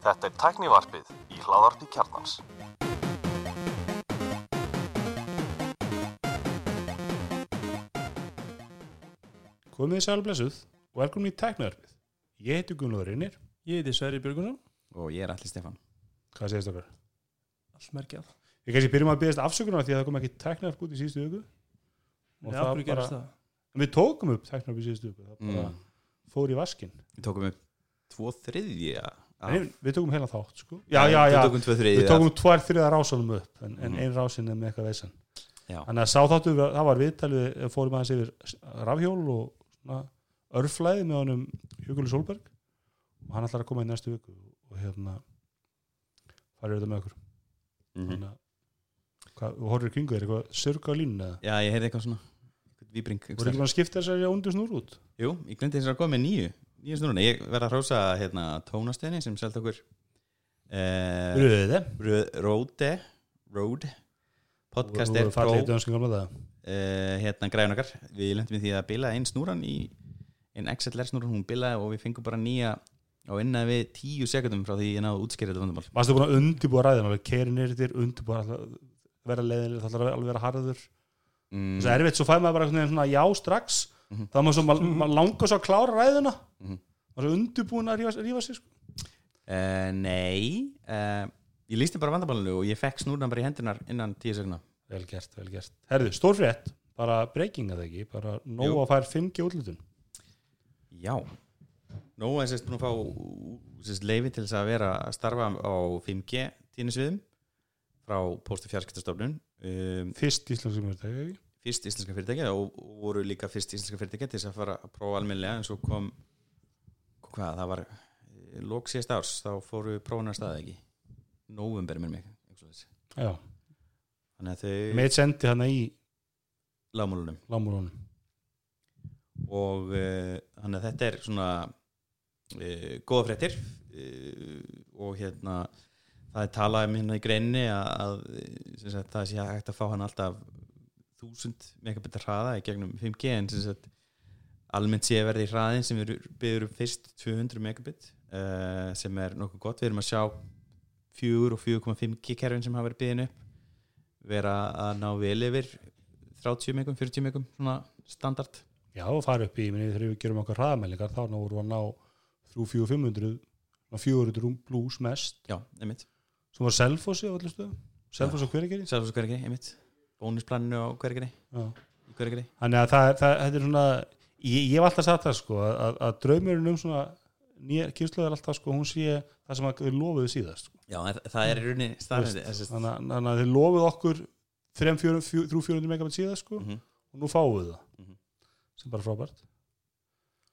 Þetta er tæknivarpið í hláðarpi kjarnans. Komið þið sæl blessuð og velkomin í tæknaðarfið. Ég heiti Gunnlóður Reynir. Ég heiti Sverri Björgunar og ég er allir Stefan Hvað segist okkar? Allt merkjað Við kannski byrjum að byggast afsökunar því að það kom ekki tæknaðarf út í síðustu viku. Og það hverju gerist það? En við tókum upp tæknaðarf í síðustu viku. Það bara mm. fór í vaskinn. Við tókum upp tvo þriðja Nei, við tókum heila þátt, sko. Já, já, já. Við tókum Við tókum tvær þriða rásanum upp en, en Mhm. ein rásin er með eitthvað veisan. Já. Þannig að sá þáttu, það var viðtalið, fórum aðeins yfir rafhjól og örflæði með honum Huguli Solberg og hann ætlar að koma í næstu viku og hérna farið þetta með okkur. Mhm. Þannig að þú horfir kringu þér, eitthvað sörg á línu? Já, ég heyrði eitthvað svona eitthvað víbring Þú voru ekki bara að skipta þessari á undir snúr út? Jú, ég glemdi þess að koma með nýju nýju snúruna, ég verða að hrósa hérna, tónastöðinni sem selta okkur uh, Röði. Róde Róde podcast er það. uh, hérna græðun okkar við lendum við því að bila einn snúran í einn XLR snúran, hún bilaði og við fengum bara nýja á innan við tíu sekundum frá því ég náðu að útskýra þetta vandamál Varstu búin að undibúa ræðina, alveg keiri neyrir þér, undibúa vera leiðinlega, það ætlar að alveg vera harður. mm, Það er erfitt, svo fæði maður bara já strax, Mhm. þá maður svo, maður, maður langar svo að klára ræðina, Mhm. maður er undibúin að rífa, sig, sko. Uh, nei uh, Ég lísti bara vandabálinu og ég fekk snúrna bara í hendunar innan tíu sekundar Vel gert, vel gert. Herðu, stór frétt, bara breyking að það ekki, bara nóg að fær 5G útlutun. Já Nú er sérst búin að fá sérst, leifi til þess að vera að starfa á 5G tíðnisviðum frá Póstu fjarskiptastofnun um, Fyrst íslenskum fyrirtæki, ekki? Fyrst íslenska fyrirtæki og, voru líka fyrst íslenska fyrirtæki til þess að fara að prófa almennilega en svo kom hvað, það var lók síðast árs, þá fóru prófunar staði ekki november með mig. Já, þannig að þau með sendi hana í lágmálunum lámúlunum. og uh, þannig að þetta er svona uh, góða fréttir uh, og hérna það er talað um hérna í greinni að, að sagt, það sé hægt að fá hann alltaf 1000 megabit hraða í gegnum 5G en sem sagt, almennt sé verði hraðin sem við byrjum um fyrst 200 megabit uh, sem er nokkuð gott, við erum að sjá 4 og 4,5 G kerfin sem hafa verið byrjun upp vera að ná vel yfir 30 megum, 40 megum svona standard. Já, og fara upp í, minni, þegar við gerum okkar hraðmælingar, þá náum við að ná 3-4-500, 400 blús mest, Já, einmitt. Sem var Selfossi á öllu stöðum. Selfossi á hverjegeri. Sjálfsög hverjegri, einmitt Bónusplaninu á hverjegri Þannig að það, það, þetta er svona, ég, ég hef alltaf sagt það, sko, að, að draumurinn um svona nýja kynslu er alltaf, sko, hún sé það sem við lofuðu síðast, sko. Já, en það er í rauninni veist, Þannig, að- þið lofuðu okkur 3-400 megabit síðast, sko, -hmm. og nú fáum við það, Mhm. sem bara frábært.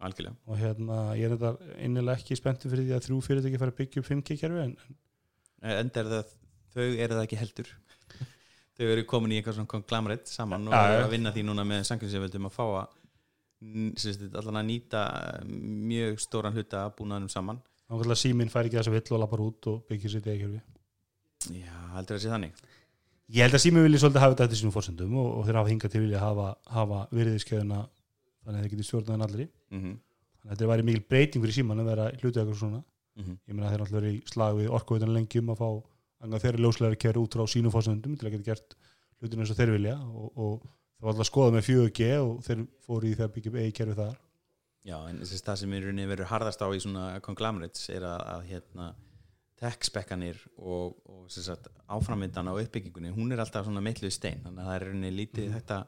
Algjörlega Og hérna, ég er þetta innilega ekki spenntið fyrir því að þrjú fyrirtæki fara að byggja upp 5G-kerfi, en Enda er það, þau eru það ekki heldur Þau eru komin í eitthvað svona konglamrætt saman og eru að vinna því núna með sangjumseföldum að fá að sem allan að nýta mjög stóran hluta að búnaðunum saman þá að síminn fær ekki þess að vill og lappar út og byggja sér degkerfi. Já, heldur það sé þannig Ég held að síminn vilji svolítið hafa þetta eftir sínum fórsendum og, og þeir hafa hingað til vilja hafa, hafa virðiskeiðuna þannig að þeir geti stjórnaðan allir. mm -hmm. Þannig að þetta væri mikil breyting fyrir síman að vera hlutið eitthvað svona. Mm Ég um að þeir eru ljóslega að kæra út frá sínum fórsendum til að geta gert hlutinu eins og þeir vilja og, og það var alltaf að skoða með 4G og þeir fóru í það að byggja upp eigi kerfi þar. Já, en þess að það sem rauninni verður harðast á í svona conglomerates er að, að hérna tech-spekkanir og, og sagt, áframvindan á uppbyggingunni, hún er alltaf svona meitluð stein, þannig að það er rauninni lítið þetta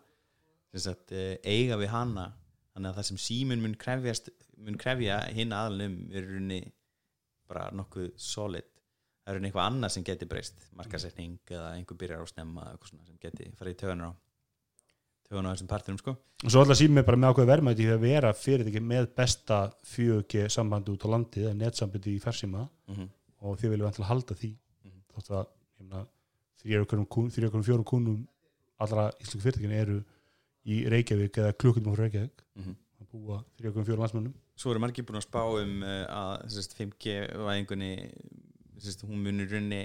sem sagt, eh, eiga við hana. Þannig að það sem símun mun krefja hinn aðalum er rauninni bara nokkuð solid það er rauninni eitthvað annað sem geti breyst? Markasetning eða einhver byrjar á svona sem geti farið í töðunar á töðunar á þessum parturum sko. Og svo alltaf síminn bara með ákveð verðmæti í að vera fyrirtæki með besta 4G sambandi út á landið eða netsambandi í farsíma. Mm og þið viljum alltaf halda því. Mhm. þótt að meina, þrjá okkur fjórum kúnum allra íslensku fyrirtækinu eru í Reykjavík eða klukkutum frá Reykjavík. -hmm. að búa þrjá okkur fjórum landsmönnum. Svo eru margir búin að spá um uh, að sérst, 5G-væðingunni sérst, hún munir runni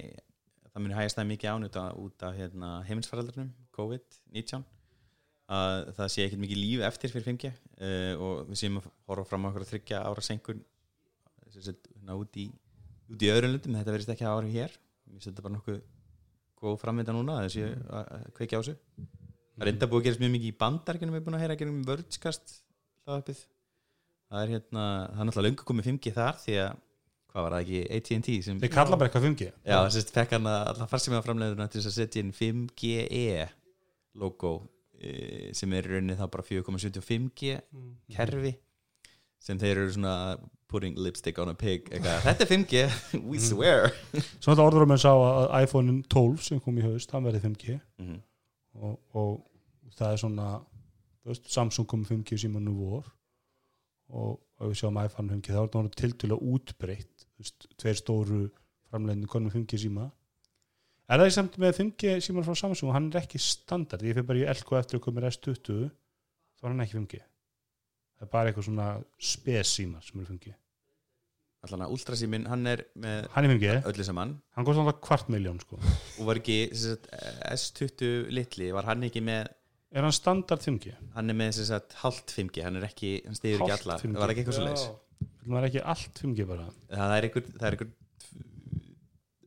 það munir hægast það mikið ánýta út af hérna, heimilsfaraldarnum, COVID-19 að það sé ekkert mikið líf eftir fyrir 5G uh, og við séum að horfa fram á okkur að þryggja ára senkun hérna, út í í öðrum löndum, þetta verðist ekki að áhrif hér. Ég finnst þetta bara nokkuð góð framvinda núna að að kveikja á þessu. Það er enda búið að gerast mjög mikið í bandarkinum við erum búin að heyra að gerum vörðskast það er hérna, það er náttúrulega löngu komið 5G þar því að, hvað var það ekki, AT&T sem þeir kalla bara eitthvað 5G Já, þess að fekk hann að alla farsíma framleiðuna til þess að setja inn 5GE logo e, sem er í rauninni þá bara 4,75G kerfi sem þeir eru svona putting lipstick on a pig eitthvað, þetta er 5G, we swear. Svo þetta orður um að sá að iPhone 12 sem kom í haust, hann verði 5G mm og, og það er svona Samsung kom með 5G síma nú vor. Og ef við sjáum iPhone 5G þá er þetta orðið tiltölulega útbreytt þú veist, tveir stóru framleiðinu konum 5G síma. Er það í samt með 5G síman frá Samsung? Hann er ekki standard, ég fyrir bara í LK eftir að koma S20 þá er hann ekki 5G það er bara eitthvað svona spes síma sem eru 5G Allan að ultrasímin, hann er með hann er 5G, öllu saman. Hann kostar alltaf kvart miljón sko. og var ekki sagt, S20 litli, var hann ekki með er hann standard 5G? hann er með sem sagt, hálft 5G, hann er ekki hann stiður ekki alla, 5G. var ekki eitthvað svo leis það er ekki allt 5G bara? Það er einhver það er einhver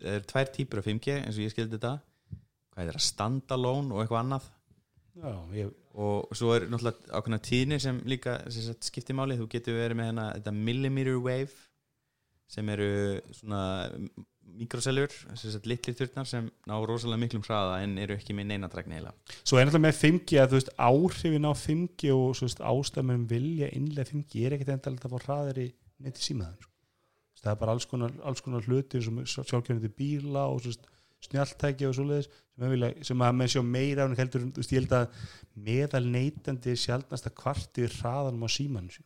það er tvær típur af 5G eins og ég skildi þetta. Hvað er það, standalone og eitthvað annað. Já, ég, og svo er náttúrulega ákveðna tíðni sem líka sem sagt, skiptir máli, þú getur verið með hana, þetta millimeter wave sem eru svona mikroseljur, sem sagt litli turnar sem ná rosalega miklum hraða en eru ekki með neinatrækni heila Svo er náttúrulega með 5G að þú veist áhrifin á 5G og svo veist ástæðum vilja innlega 5G er ekkert endalegt að fá hraðir í neti símaðan sko. Það er bara alls konar, alls konar hluti sem sjálfkjörnandi bíla og svo veist, snjalltæki og að vilja, sem að menn sjá meira heldur, þú veist, ég held að meðal neytandi sjálfnasta kvartir hraðanum á símanu sín.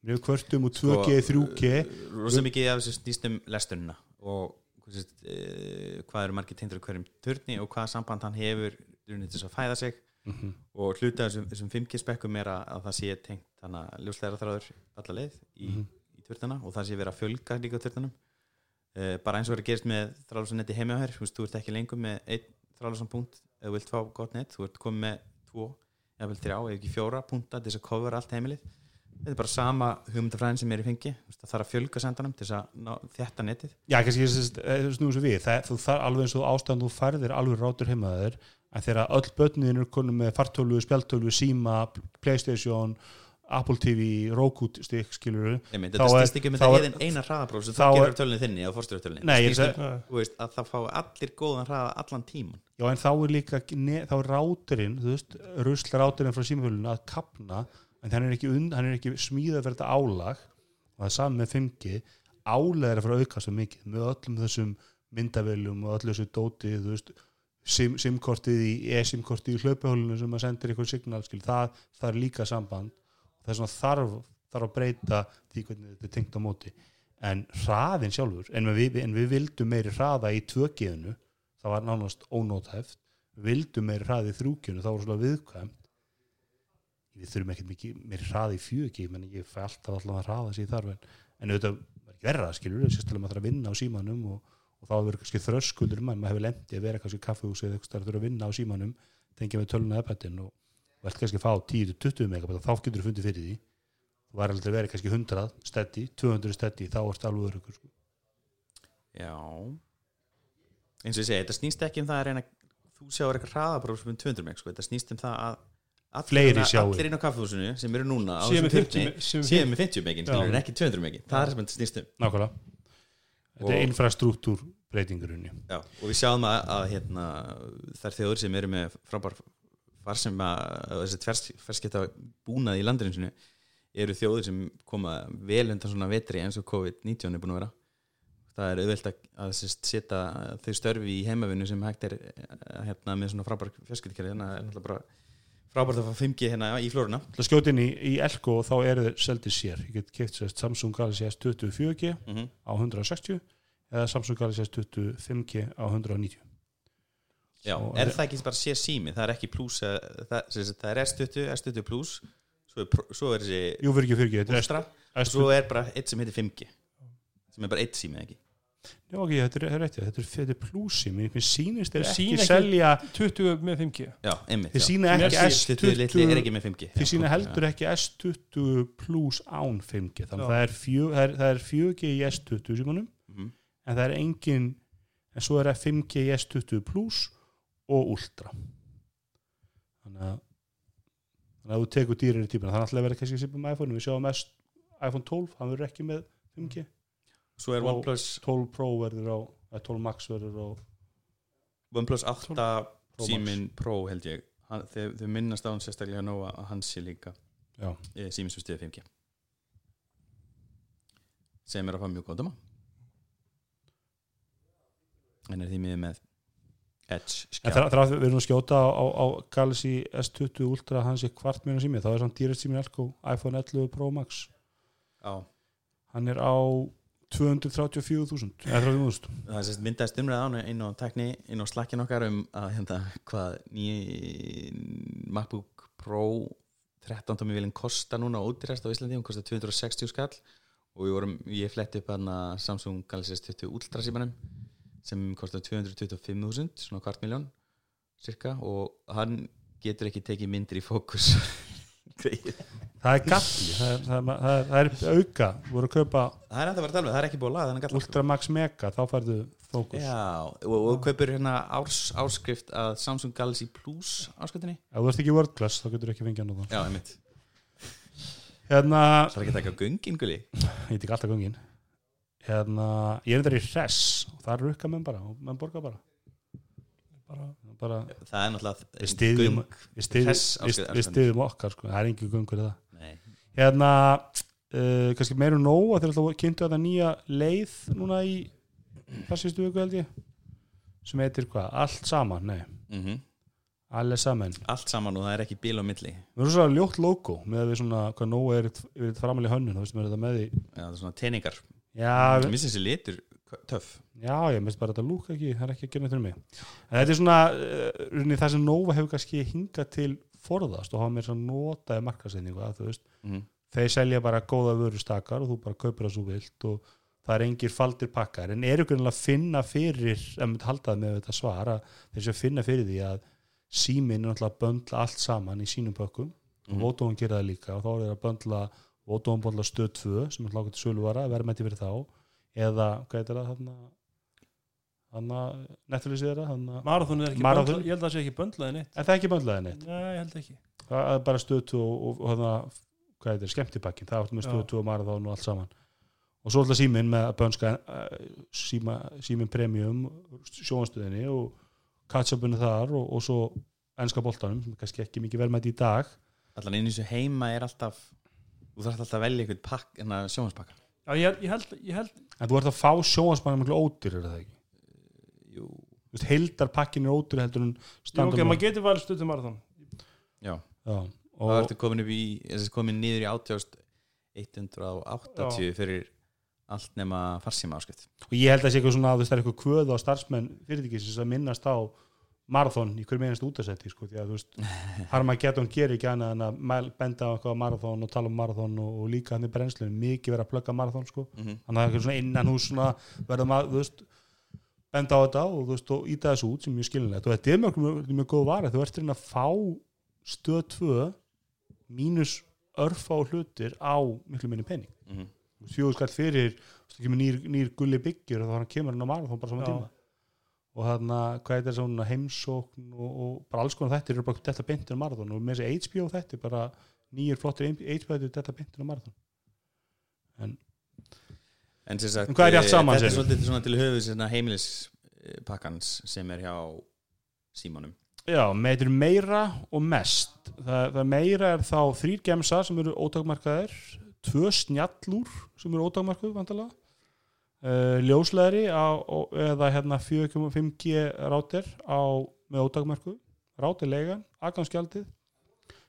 Við erum kvartum úr 2G, 3G. rosa mikið af þessu snýst um lestunina og sést, e, hvað eru margir tengdur á hverjum turni og hvaða samband hann hefur til þess að fæða sig. Mm og hluta þessum, þessum 5G spekkum er að, að það sé tengt þannig að ljósleira þráður alla leið í, Mhm. í turnana og það sé verið að fjölga líka turnanum e, bara eins og er að gerist með á hér, þú veist, þú ert ekki lengur með einn þráðlösan punkt ef þú vilt fá gott net, þú ert komið með tvo eða vel þrjá, ef ekki fjóra punta til þess að cover allt heimilið þetta er bara sama hugmyndafræðin sem er í fengi. Það þarf að fjölga sendanum til að ná, þétta netið. Já, kannski snúið svo við. Það, þú þarf alveg eins og ástæðan þú færðir alveg rátur heimaður en þegar öll börnin eru konum með fartölvu, spjaltölvu, síma Playstation, Apple TV Roku stikk, skilur Einmitt, Þá þetta er- um þetta er- heiðin eina hraðapróf sem er- gerir tölunni þinni Nei, snýst seg- um að það fá allir góðan hraða allan tíman Já, en þá er líka þá er ráturinn, þú veist, rusla ráturinn frá símafölunum að kapna en hann er ekki, ekki smíðað fyrir þetta álag. Og það er saman með 5G álag er að fara að auka svo mikið. Með öllum þessum myndaveljum og öllu þessu dóti, þú veist sim, simkortið í e-simkortið í hlaupahólinu sem að sendir eitthvað signal skil, það, það er líka samband. Það er svona þarf, þarf að breyta því hvernig þetta er tengt á móti. En hraðin sjálfur, en við, en við vildum meiri hraða í 2G-inu það var nánast ónótæft við vildum meiri hraði í 3G-inu, það var svona viðkvæmt við þurfum ekkert mikið meiri hraði í 4G menn ég fæ alltaf að hraða sér þar en, en auðvitað verða skilur sérstaklega maður þarf að vinna á símanum og, og þá verður kannski þröskuldur mann, maður hefur lendi að vera kannski kaffehúsi eða eitthvað þarf að vinna á símanum tengja með töluna eppættin og, ert kannski að fá 10-20 megabæt þá getur þú fundið fyrir því þú var aldrei verið kannski 100 steddi, 200 steddi þá ert alveg öryggur sko. já eins og ég segi, þetta snýst ekki um það að reyna þú sjáur eitthvað hraðapróf sem er 200 meg sko. þetta snýst um það að Fleiri hérna- sjái. allir inn á kaffehúsinu sem eru núna á Séu þessum með 50 turni, me- séu með séu með 50 megin Já. en ekki 200 megin, það er sem þetta snýst um. Nákvæmlega. Þetta er infrastruktúr breytingurinn Já, og við sjáum að, að hérna, þær þjóður sem eru með frábær far sem að þessi ferskipta búnað í landinu sinu eru þjóður sem koma vel undan svona vetri eins og COVID-19 er búin að vera. Það er auðvelt að, setja þau störfi í heimavinnu sem hægt er eh, hérna, með svona frábær ferskiptikæri þannig að það er náttúrulega bara frábært að fá 5G hérna í að skjóta inn í, í Elko þá eru þeir seldið sér. Ég get keft sérst Samsung Galaxy S20 4G mm -hmm. á 160 eða Samsung Galaxy S20 5G á 190 Já, Svo er það ekki bara sé sími? Það er ekki pluss eh, það, sagt, það er S20, S20 pluss svo er, svo er þessi Jú, 4G, 4G, þetta er Ultra og S20 svo er bara eitt sem heitir 5G sem er bara eitt sími ekki Já, ok, þetta er, þetta er, rétt, þetta er, þetta er plúsi mér sýnist þeir ekki sýna ekki- selja 20 með 5G Já, einmitt þeir Sem er ekki Stuttið litli er S20 ekki með 5G þeir já. heldur ekki S20 plus án 5G þannig að það er, fjö, það, er, það er 4G í S20 símanum Mhm. en það er engin en svo er það 5G í S20 plus og Ultra. Þannig að þannig að þú tekur dýrir í típuna þannig að það verður kannski sýpum með iPhone við sjáum S, iPhone 12, hann verður ekki með 5G Svo er OnePlus 12 Pro verður á eða 12 Max verður á OnePlus 8 Pro síminn Pro held ég. Hann, þau, minnast á hann sérstaklega nóg að hann sé líka. Já. e, síminn sem stiði 5G sem er að fá mjög góð dama en er því miður með Edge En skjá. þar, þar við erum að skjóta á, á, á Galaxy S20 Ultra hans er kvart mjög sími, þá er samt dýrist sími Elko iPhone 11 Pro Max. Já, hann er á 234.000 eða 30.000 það sérst myndaðist umræða án inn á tekni, inn á slakkin okkar um að hérna hvað ný MacBook Pro 13 tómi vilin kosta núna ódýrast á Íslandi, hún kosta 260 skall. Og vorum, ég fletti upp hana Samsung Galaxy S20 Ultra símanum sem kostar 225.000 svona kvart miljón cirka og hann getur ekki tekið myndir í fókus. Það er galli, það er, það er, það er, það er auka, þú það er enda að vera að tala með, það er ekki búið að laga þannig galla Ultra Max Mega, þá færðu fókus. Já, og, og kaupir hérna árs, áskrift að Samsung Galaxy Plus áskriftinni ef þú ert ekki World Class, þá getur ekki fengið hann Já, einmitt. Hérna, Það er ekki að taka göngin, gulli? Ég tek alltaf gangin hérna, ég er þetta í res og það er rukka menn bara, menn borga bara. Bara, bara, Það er náttúrulega Við göng. við styðjum, Hress við, styðjum okkar sko. það er engin göngur í það. Nei, hérna uh, kannski meiru nóg að þeir kynntu þetta nýja leið núna í þar sístu viku held ég sem heitir hvað, allt saman, nei. Mm alle saman, allt saman og það er ekki bíl á milli. Við erum svona ljótt logo með að við svona, hvað nóg er yfir þetta framalega hönnun, það er svona teiningar við, finnst þessi litur töff já, ég minnst bara þetta lúk ekki það er ekki að gera neitt fyrir mig. En þetta er svona, uh, það sem Nova hefur kannski hingað til forðast og hafa mér svona notaði markasetningu að þú veist mm. þeir selja bara góða vöru stakar og þú bara kaupir það svo vilt og það er engir faldir pakkar. En eru grunnilega að finna fyrir ef maður haldaði með þetta svar að þeir séu að finna fyrir því að síminn er náttúrulega að böndla allt saman í sínum pökkum. Og Mhm. Vodafone gera það líka og þá er það að böndla Vodafone böndla stöð 2 sem er hlákað til söluvara verðmætti fyrir þá eða hvað heitir það þarna þarna Netflix er það marathon er ekki Marathon? böndla, ég held að það sé ekki böndlaði neitt. Er það ekki böndlaði neitt. Nei, ég held ekki. Það er bara stöð 2 og, og, og hvað heitir skemmtipakkin það áttu með stöð Já. 2 og marathon og allt saman. Og svo alltaf síminn með að bönska uh, síma, síminn premium sjóanstöðinni og catch-upinu þar og, og svo ennska boltanum sem er kannski ekki mikið velmætt í dag. Allan inn í þessu heima er alltaf Þú þarf alltaf að velja eitthvað pakk, hérna sjónvarspakka Já, ég, ég held, ég held en þú ert að fá sjóanspanum miklu ódýr er það ekki heildarpakkin er ódýr heldur en Jú, ok, maður getur valið stundum marathon. Já. Já, Og það ertu komin upp í, komin niður í 8180 fyrir allt nema farsíma áskrift og ég held að það sé eitthvað svona að það er eitthvað kvöð á starfsmenn fyrirtækisins að minnast á marathon í hverjum einast útasetti sko, því að þú veist, Harmageddon gerir ekki annað en að mæl- benda á eitthvað marathon og tala um marathon og, og líka hann í brennslunum mikið verið að plugga marathon sko. mm -hmm. þannig að það er eitthvað svona innan hús svona, verðum að, þú veist benda á þetta og veist, og íta þessu út sem er mjög skilinlegt og þetta er mjög, mjög, mjög góð vara. Þú ert reyna að fá stöð 2 mínus örfa og hlutir á miklu minni pening. Fjóðu skall fyrir þú veist, kemur nýr, nýr gulli byggjur og hann kemur hann á tíma. Og þarna, hvað er þetta svona heimsókn og, og bara alls konar þetta eru bara þetta beintur á marathon. Og með þessi HBO þetta er bara nýjir flottir HBO þetta þetta beintur á marathon. En, sem sagt, En hvað er allt eh, saman, Þetta er svolítið svona til höfuð svona heimilispakkans sem er hjá símanum Já, er meira og mest. Það, það meira er þá þrýr gemsa sem eru ótakmarkaðir tvö snjallúr sem eru ótakmarkuð vandalega uh, ljósleðri á, eða hérna 4.5G rátir á, með ótakmarkuð rátilegan, aðgangsgjaldið.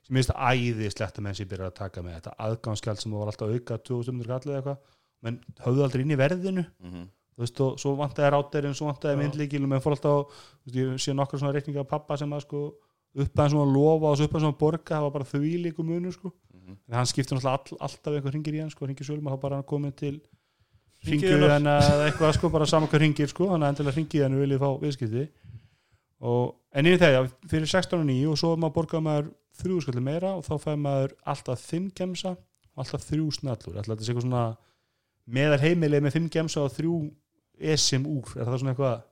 Sem minnst æðislegt að menn sem byrja að taka með þetta aðgangsgjald sem var alltaf auka 2000 kallið eða eitthvað menn höfðu aldrei inn í verðinu mm -hmm. þú veist, og svo vantaði rátirinn, svo vantaði Já. myndlíkil og menn fór alltaf, þú veist, ég sé nokkur svona reikninga af pappa sem að sko upp að svona lofa og svo upp að svona borga, það var bara því líku munur sko, Mhm. en hann skiptir náttúrulega all, alltaf eitthvað hringir í hann, sko, hringir sölum og þá bara hann komið til ringið hennar eða eitthvað sko, bara saman hvað ringir sko, þannig að endilega ringið hennar viljið fá viðskipti og, en í þegar fyrir 16 og 9 og svo maður borgað maður þrjú skalli meira og þá fæði maður alltaf 5 gemsa og alltaf þrjú snallur alltaf þetta er eitthvað svona meðar heimileg með 5 gemsa og þrjú esim úr, er það svona eitthvað?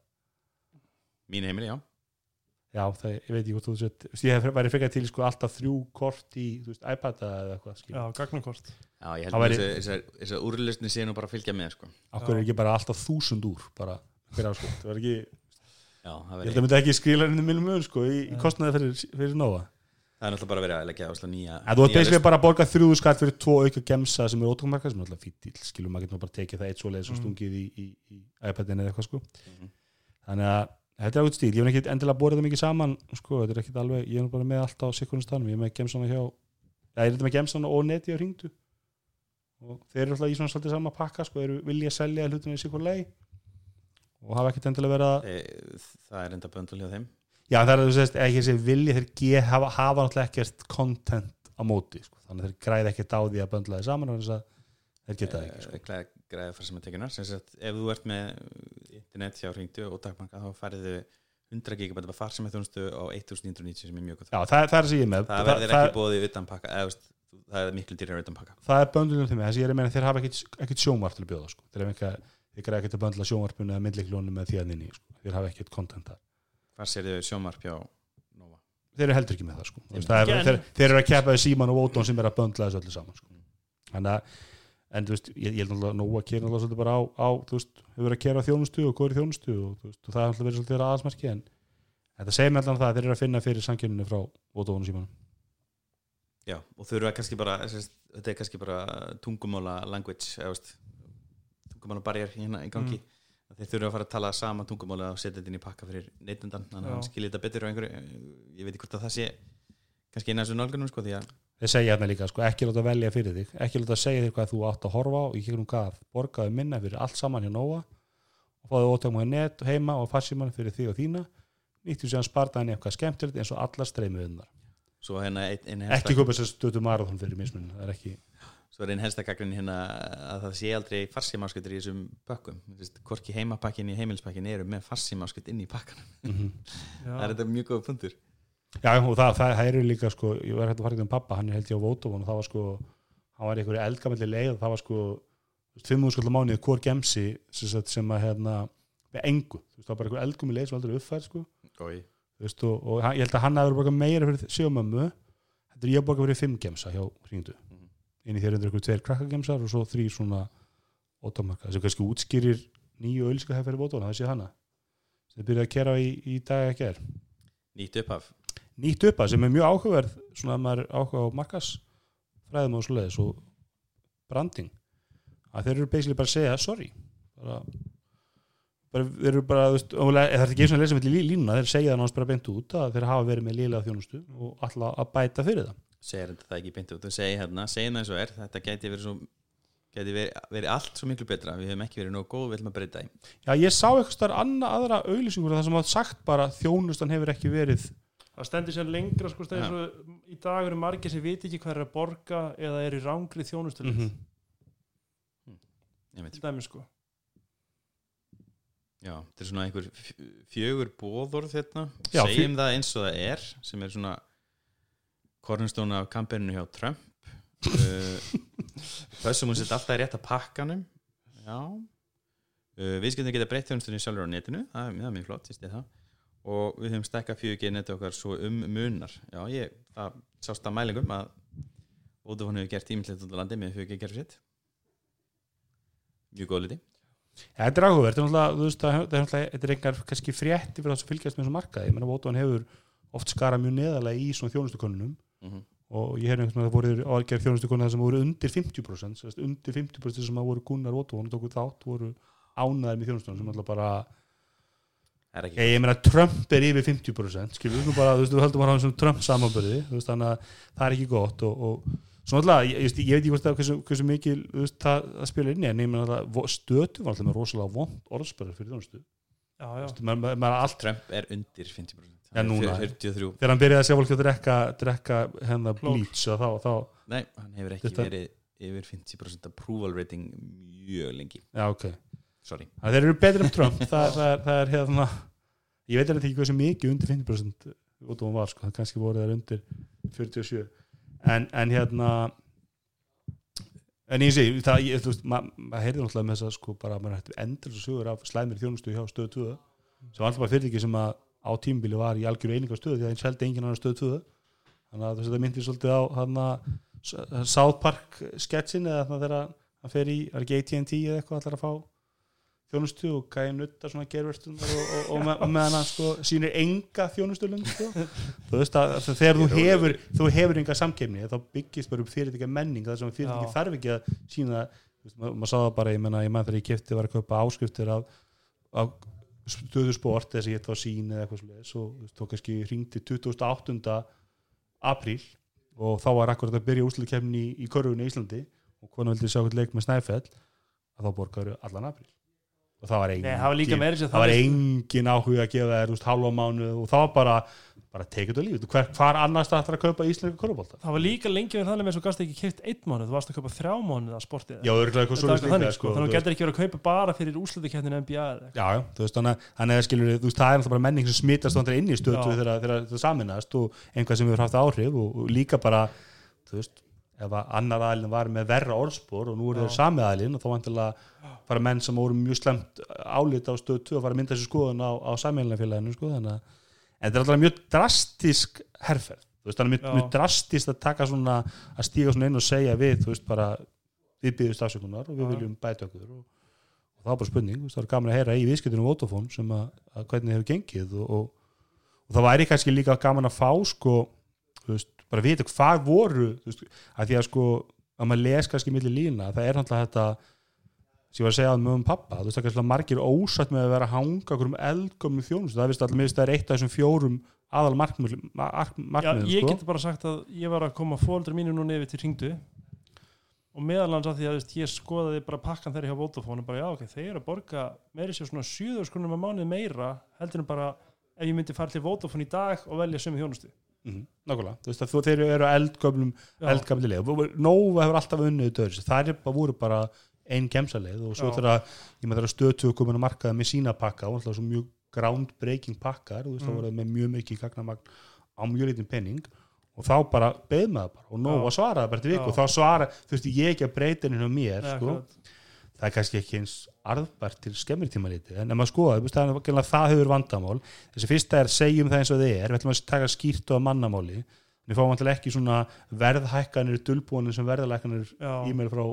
Mín heimili, já. Já, það, ég veit ekki hvort þú sett ég hef væri frekar til sko alltaf þrjú kort í þú veist, iPad eða eitthvað. Já, gagnakort. Já, ég held Það að þessar, þessar úrlustni sé nú bara að fylgja með sko. Akkur er ekki bara alltaf þúsund úr bara hver áskot, það var ekki Já, það, ég held að myndi ekki skila henni minnum mun sko í, í kostnaði fyrir, fyrir Nova það er náttúrulega bara verið að leggja áslá nýja ert nýja basically bara að borga þrjúðu skatt fyrir tvo auka gemsa sem er ótókmarka sem er alltaf fýtt til, skilur maður getur bara tekið það eitt svo leið svo Mhm. stungið í, í, í iPadin eða eitthvað sko. Mhm. þannig að þetta er ákveð stíl, ég hef ekki endilega borðið það mikið saman sko, þetta er ekkit alveg, ég er nú bara með allt á sikkurinn stanum, ég er með gemsana hjá já, ég er þetta með gemsana og neti á hringdu. Og þeir eru alltaf í svona svolítið sama pakka sko, eru vilja selja hlutina í sikkur leið og hafa ekkit endilega verið að e, Það er enda böndul hjá þeim Já, það er að þú sést, ekki þessi vilja þeir hafa, hafa náttúrulega ekkert content á móti, sko. þannig að þeir græða ekkert á því að böndla þeir saman og þess að þeir geta það ekki, sko. sko. Græða fara sem að sem sagt, ef þú ert með internet hjá hringdu og dagbanka þá færðu 100 gigabæta far sem er þjónustu á 1990 sem er mjög gott Já, það, það er það sem ég með. það verður ekki bóðið utan pakka eða, það er miklu dýrar utan pakka það er böndlunum þeim, þess að ég er að meina þeir hafa ekkert, sjónvarp til að bjóða, sko. þeir, hafa þeir ekkert að böndla sjónvarpinu eða myndleiklónum með því að inni, sko. þeir hafa ekkert content þar. Hvar sér þau sjómarp hjá Nova? Þeir eru heldur ekki með það, sko. Það er, þeir, þeir eru að keppa í síman og Vótón sem er að böndla þessu öllu saman, sko. Þannig að en þú veist, ég, ég held náttúrulega að Nóa kera náttúrulega svolítið bara á, á þú veist, hefur verið að kera þjónustu og góður þjónustu og, þú veist, og það er náttúrulega verið svolítið aðsmerki en þetta segir mér allan það að þeir eru að finna fyrir samkjöfninu frá Vótónu símanum Já, og þurfa kannski bara þetta er kannski bara tungumála language eða veist, tungumála barjar hérna í gangi Mm. Þeir þurfa að fara að tala sama tungumála og setja þetta inn í pakka fyrir neytundan þannig að hann skilji þetta betur á einhverju ég veit ekki hvort að það sé kannski eina af þessu nálgunum sko að þeir segja hérna líka, sko, ekki láta velja fyrir þig ekki láta segja þér hvað þú átt að horfa á í gegnum hvað, borgaðu minna fyrir allt saman hjá Nóa og fáðu ótökum á net heima og farsíman fyrir þig og þína nýttu sér að sparta henni eitthvað skemmtilegt eins og allar streymiðunar hérna ein, ein ekki helsta, köpa sér svo er einn helsta gaggrin hérna að það sé aldrei farsímaskutur í þessum pökkum Þvist, hvorki heimapakkin í heimilspakkin eru með farsímaskut inn í pakkan mm það er þetta mjög góða puntur Já, og það, það, það eru líka sko, ég var hægt að fara ekki um pappa, hann er held ég á Vótofón og það var sko, hann var í einhverju eldgamalli leið og það var sko, þú veist, 500 skallar mánuði hvort gemsi sem, sem að hérna, með engu, þú veist, það var bara einhver eldgummi leið sem aldrei uppfæð sko, veist, og, og hann, ég held að hann hefur borgað meira fyrir sjömömmu, þetta er ég að borga fyrir 5 gemsa hjá hringdu, Mhm. Inn í þeir undir einhverju tveir krakkagemsar og svo þrý svona ótamarka, sem kannski útskýrir nýju ölska fyrir Vótofón, það sé hana sem byrjaði að kera í, í dag ekki er nýtt upphaf. Nýtt upp að sem er mjög áhugaverð svona að maður áhuga á markas fræðum og svoleiðis og branding. Að þeir eru basically bara að segja sorry. Bara, bara þeir eru bara veist, það er ekki eins og að lesa með línuna þeir segja það náttúrulega beint út að þeir hafa verið með lílega þjónustu og alltaf að bæta fyrir það segir þetta ekki beint út og segir hérna, segir það eins og er þetta gæti verið svo gæti verið, verið allt svo miklu betra. Við hefum ekki verið nógu góð, við ætlum að breyta því. Já, ég sá eitthvað starf annað aðra auðlýsingur það sem hafa sagt bara þjónustan hefur ekki verið Það stendur sér lengra sko og í dag eru margir sem viti ekki hvað er að borga eða er í rángri þjónustu mm veit. til dæmi sko. Já, þetta er svona einhver fjögur bóðorð hérna, segjum það eins og það er sem er svona kornustóna af kampeninu hjá Trump. Þessum hún sett alltaf í rétta pakkanum Já. Uh, Við skildum geta breytt þjónustunni sjálfur á netinu. Það, er- mjög flott, ég stið það? Og við höfum stekka 4G neti okkar svo um munar. Já, ég, það sást að mælingum að Vodafone hefur gert ímyndilegt út á landi með 4G gerður sitt. Mjög góð liti þetta er áhugavert, þetta er er er engar kannski frétti fyrir það sem fylgjast með þessum markaði, ég menna Vótón hefur oft skarað mjög neðalega í svona þjónustukonunum mm -hmm. og ég hef einhvern veginn að það voru ágerð þjónustukonum það sem voru undir 50%, sérst, undir 50% sem að voru gunnar og tóku þátt voru ánæðir með þjónustunum sem alltaf bara, Er ekki ég, ég meina Trump er yfir 50%, skilur við nú bara, þú veist, við höldum að hafa sem Trump samanbörði, þú veist, þannig að það er ekki gott og, og svona alltaf, ég, ég, ég veit ekki hvort það hversu, hversu mikil, þú veist, það, það spila inn í en ég meina alltaf, stötu var alltaf með rosalega vond orðspörður fyrir þjónustu. Maður er allt Trump er undir 50% Ja, núna. 43 þegar hann byrjaði að sjá fólk að drekka, drekka hennar og þá, þá Nei, hann hefur ekki Þetta- verið yfir 50% approval rating mjög lengi. Já ok. Sorry. Þannig að þeir eru betri en Trump. Það, það, er, það er hérna ég veit ekki hversu mikið undir 50% út og hún var sko, það kannski voru þeir undir 47 en, en hérna en ég sé, það, ég, þú veist maður ma heyrði náttúrulega með þess að sko bara maður hætti endur svo sögur af slæmir þjónustu hjá stöðu 2 sem alltaf bara fyrirtæki sem að á tímbili var í algjöru eininga stöðu því að eins held enginn annar stöðu 2 þannig að þetta myndi svolítið á hann að South Park sketsin eða þannig þegar hann fer í, AT&T eða eitthvað allar að fá þjónustu og gæði nutta svona gerverstunar og, og, og, og meðan hann sko sýnir enga þjónustulund sko. þú veist að, að þegar þú hefur þú hefur enga samkeppni þá byggist bara upp fyrirtækja menning það sem fyrirtækja þarf ekki að sína maður, sá það bara, ég menna ég menn þegar ég kefti var að kaupa áskriftir af, af stöðu sport þess að ég var sín eða eitthvað þú veist, þá kannski ringdi 28. apríl og þá var akkurat að byrja úslutkefni í, í körfunni í Íslandi og konar vildi sjá eitthvað leik með Snæfell að þá borgaru allan apríl og það var engin Nei, það var var engin áhuga að gefa þér halva mánu og var bara bara tekið þetta lífið, hver, hvar annars það ætlar að kaupa íslenska körubólta Það var líka lengi verið þannig með svo gast ekki keipt einn mánuð, þú varst að kaupa þrjá mánuð að sportið já, örgulega eitthvað Þetta svo var eitthvað þannig, sko, þannig að þú þú getur ekki verið að kaupa bara fyrir úrslutikefninu NBA já, já, þú veist, þannig að- að skilur þú veist, það er náttúrulega bara menning sem smitast þannig inn í stötu þegar, það saminast og einhvað sem hefur haft áhrif og, og líka bara þú veist, ef að annar aðlinn var með verra orðspor og nú er þeir sami aðlinn og þá vantilega bara menn sem voru mjög slemt álita á stöðu 2 að fara að mynda sér skoðun á, á sammeilnafélaginu sko, þannig að en þetta er alltaf mjög drastisk herferð, þú veist, það er mjög, mjög drastist að taka svona, að stíga svona inn og segja við, þú veist, bara við byggjum stafsökunar og við viljum bæta okkur. Og, og það var bara spurning, þú veist, það var gaman að heyra í viðskiptunum Vodafone sem að, að hvernig hefur gengið og, og, og það væri kannski líka gaman að fá sko, þú veist, bara vita hvað voru, þú veist, að því að sko að maður les kannski milli lína, það er náttúrulega þetta sem ég var að segja að mögum pappa þú veist, er kannski margir ósatt með að vera að hanga okkur um eldgömmu þjónustu, það veist allir mér finnst það er eitt af þessum fjórum aðal markmiðum, ég sko. get bara sagt að ég var að koma fóldra mínu nú nefið til ringdu og meðalans að því að veist, ég skoðaði bara pakkan þeirri hjá Vodafone og bara já ok, þeir eru að borga meiri sér svona 7 skrunum að mánuð meira heldur en bara ef ég myndi fara til Vodafone í dag og velja sömu þjónustu. Mhm, nákvæmlega, þú veist að þú, þeir eru eldgömlum Já. eldgamlilega, Nova hefur alltaf unnið það er bara voru bara einn gemsaleið og svo Já. þegar ég með þeirra stötu komin að markaða með sína pakka og alltaf svo mjög groundbreaking pakkar þú veist Mm. það voru með mjög mikið gagnamagn á mjög litin penning og þá bara beð maður bara og Nova Já. svaraði bara til viku Já. og þá svara, þú veist ég ekki að breyta henni á mér Nei, sko. akkurat. það er kannski ekki eins arðbært til skemmir tíma liti en ef maður skoða, það, er gæmlega það hefur vandamál þessi fyrsta er segjum það eins og þið er við ætlum að taka skýrt og að mannamáli við fáum alltaf ekki svona verðhækkanir dulbúinir sem verðhækkanir Já. e-mail frá,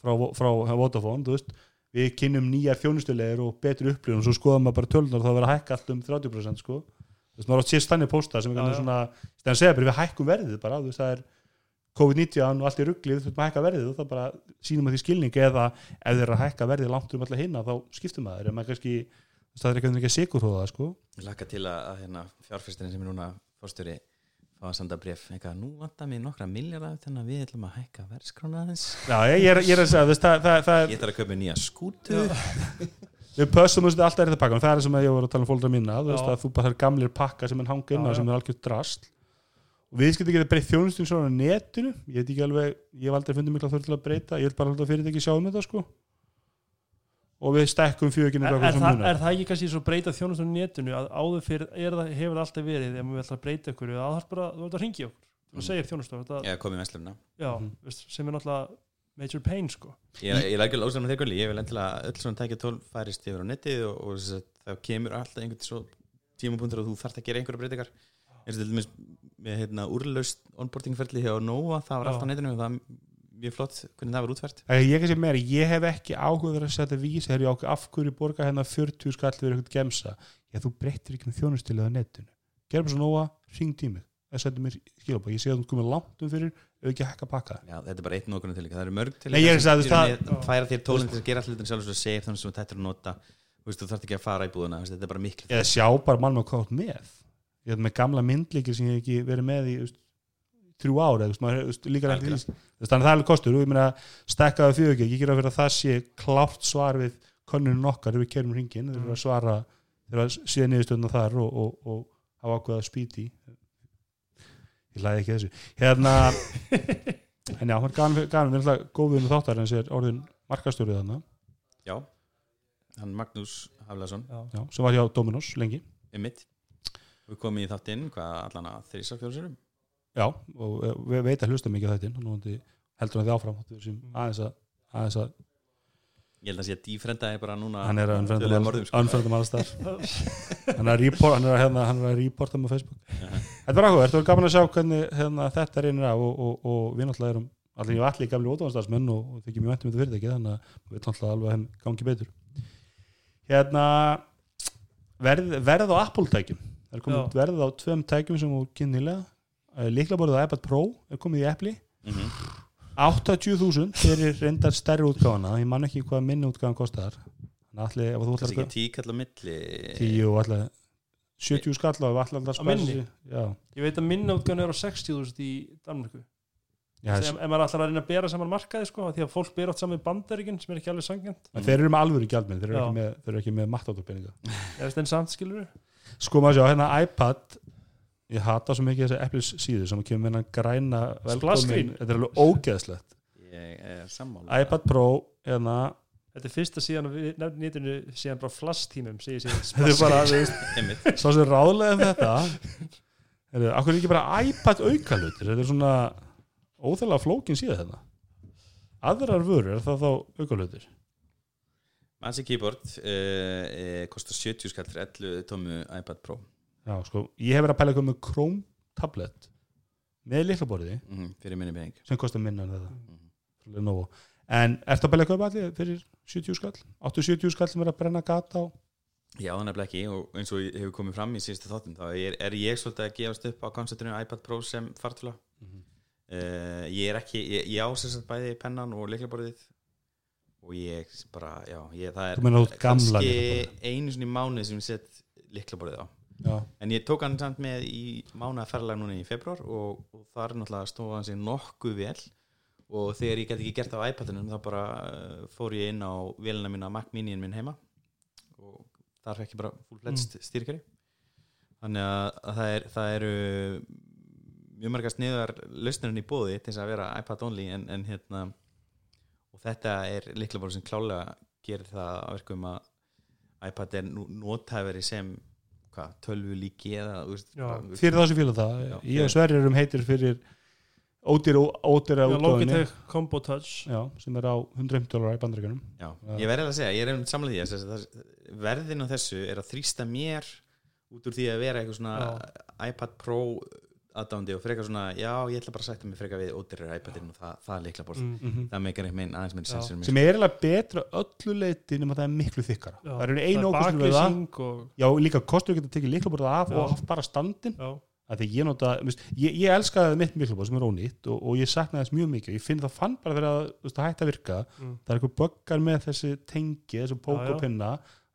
frá, frá, Vodafone, þú veist við kynnum nýjar þjónustulegir og betri upplifun og svo skoðum maður bara tölunar og það verður að hækka allt um 30% sko. Þú veist, maður átt sér stannir pósta sem er kannski svona stæðan segja bara við hækkum verðið bara, þú veist, það er COVID-19 og allt í ruggli, þú veist, maður hækka verðið og það bara sínum að því skilning eða ef þeir eru að hækka verðið langt um alltaf hinna þá skiptum maður, en maður kannski það er ekki ekki að sko. Ég laka til að, að fá að senda bref eitthvað, nú vantar mér nokkra miljardar þannig að við ætlum að hækka verðskrána aðeins. Já, ég, ég, er, ég er að segja, þú veist, það, það, það, ég þarf að kaupa mér nýja skútu. Við pössum þessu alltaf er þetta pakka, það er sem að ég var að tala um fólkdra mína, þú veist, að þú bara er gamlir pakka sem er hangið inn á sem er algjörð drast og við skiltum ekki að breyta þjónustum svona á netinu, ég veit ekki alveg ég hef aldrei fundið mikla þurft til að breyta. Ég vil bara alltaf fyrirtæki sjá um þetta, sko og við stekkum fjöginu er, er, það, er það ekki kannski svo breyta þjónustunum netinu að áður fyrir er það, hefur það alltaf verið ef maður ætla að breyta ykkur það er bara, þú ert að ringja okkur Mm. og segir þjónustunum þetta, ég komið meðslumna já, Mhm. sem er náttúrulega major pain sko ég, ég er ekki ósæðan með þeir gulli, ég vil endilega öll svona tækja tól færist yfir á netið og, og að það kemur alltaf einhvern svo tímapunktur og þú þarft að gera einhverja breytingar eins og til dæmis með hérna, úrlaust onboardingferli hjá Nova, það var Já. allt á netinu og það mjög flott hvernig það var útfært. Ég meira, ég hef ekki áhuga að setja vís, þegar ég ákveð af hverju borga hérna 40 skall fyrir eitthvað gemsa? Ég þú breytir ekki um þjónustilið á netinu. Bara svo nóga, ring tímið það setjum mér skilabá, ég sé að þú komið langt um fyrir ef ekki að hækka pakka. Já, þetta er bara eitt nógunum til það eru mörg til ég það- færa þér tólinn til að gera allir sjálf og segja þannig sem þetta er að nota. Þú þarft ekki að fara í búðuna þetta er bara miklu eða sjá bara mann með þú ert með. Ég hef með gamla myndlíkir sem ég hef ekki verið með í þrjú ára líka rætt í því. Þannig að það er alveg kostur. Og ég meina stekkaði fjögur ekki, ég gera fyrir að það sé klárt svar við könnunum okkar ef við kerum hringin, þeir eru að svara þeir eru að síða niðurstöðuna þar og, og, og hafa ákveða spýti ég læði ekki þessu. Hérna en já, hann gaf erum alltaf góðum þáttar en sér orðin markastjórið þarna. Já, hann Magnús Haflason. Sem var hjá Dominos lengi. Við komum í þáttinn, hvað allan að þrísar fjóðsurum já, og eh, við veit að hlusta mikið á þetta nú vonandi heldur hann því áfram aðeins að, aðeins að ég held að sé að dífrenda er bara núna hann er að sko. unfrendum alls þar hann er að report- hann er að, hérna, hann er að reporta með Facebook. Þetta var áhuga, þetta var gaman að sjá hvernig hérna, þetta reynir af og, og, og við náttúrulega erum allir og allir gamli ótáðanstafsmenn og, og þykir mjög væntum þetta fyrirtæki þannig að við náttúrulega alveg að þeim gangi betur. Hérna verð, verð á Apple tækjum það er komið Já. verð á tveim tækjum sem voru kynnilega líkla borðið á iPad Pro er komið í Apple. Mhm. 80.000 fyrir reyndar stærri útgáfana ég man ekki hvað minni útgáfan kostar. Þannig að allir, að ekki tíkall á milli. 10 og allir 70 skall Á minni? já, ég veit að minna útgáðan er á 60.000 í Danmarku já, ef, ef maður ætlar að reyna að bera saman markaði sko, því að fólk ber átt saman með bandaríkinn sem er ekki alveg sangjant en þeir eru með alvöru gjaldminn þeir eru ekki með, þeir eru ekki með mattátopeninga eða stenn samt skilur sko maður sjá, hérna iPad ég hata svo mikið þessi Apples síðu sem kemur með hennan græna velkomin þetta er alveg ógeðslegt. Ég er sammála. iPad Pro, hérna. Þetta er fyrsta síðan við nefnum nýttinu síðan bara flasstímum þetta er bara, svo sem ráðlega um þetta. Er, akkur er ekki bara iPad aukalutir? Þetta er svona óþægilega flókin síða þetta aðrar vörur er það þá aukalutir? Magic Keyboard uh, uh, kostar 70 skall fyrir 11 tómu iPad Pro já, sko, ég hef verið að pæla eitthvað með Chrome tablet með liklaborði mm fyrir minni pening. sem kostar minna en þetta. Frá Lenovo. en ertu að pæla eitthvað allir fyrir 70 skall? 80-70 skall sem er að brenna gata á? Já, það nefnilega ekki. Og eins og hefur komið fram í síðustu þáttum þá er, er ég svolítið að gefast upp á konceptinu iPad Pro sem fartula Mhm. uh, ég er ekki, ég, ég á sem sagt bæði pennan og leiklaborðið og ég bara, já, ég, það gamla kannski einu svona í mánuð sem ég set leiklaborðið á já, en ég tók hann samt með í mánuða ferðalag núna í februar og, og þar náttúrulega stóð hann sér nokkuð vel. Og þegar ég get ekki gert það á iPadinum þá bara uh, fór ég inn á vélina mína Mac Mini minn heima. Og þar fekk ég bara fullfledged mm. styrkari þannig að, að það, er, það eru mjög margar sniðar lausnirinn í bóði til þess að vera iPad only en, en hérna og þetta er líklega bara sem klálega gerir það að verkum að iPad er nú notæfari sem hvað, tölvu líki eða veist, Já. bara, fyrir það sem fíla það Já. ég og Sverrir erum heitir fyrir ódýra ódýra Logitech Combo Touch já, sem er á 150 dólar í Já. ég verði að segja, ég er einmitt samlega því að þess- þess- verðin á þessu er að þrýsta mér út úr því að vera eitthvað svona iPad Pro aðdándi og frekar svona, já, ég ætla bara að sætta mig frekar við ódýrar iPadin og það, það er líkla borð mm. mm það meikar einhvern veginn aðeins minn Já. sensur sem er eiginlega betra öllu leiti nema það er miklu þykkara Já. það eru einu ókostur það og já, líka kostur að geta tekið liklaborða af Já. og haft bara standin ég nota, veist, ég, ég elskaði mitt miklaborð sem er ónýtt og, og ég saknaði þess mjög mikið ég finn það fann bara þegar að þú veist, það hætti að virka mm. það er eitthvað böggar með þessi tengi þessi pók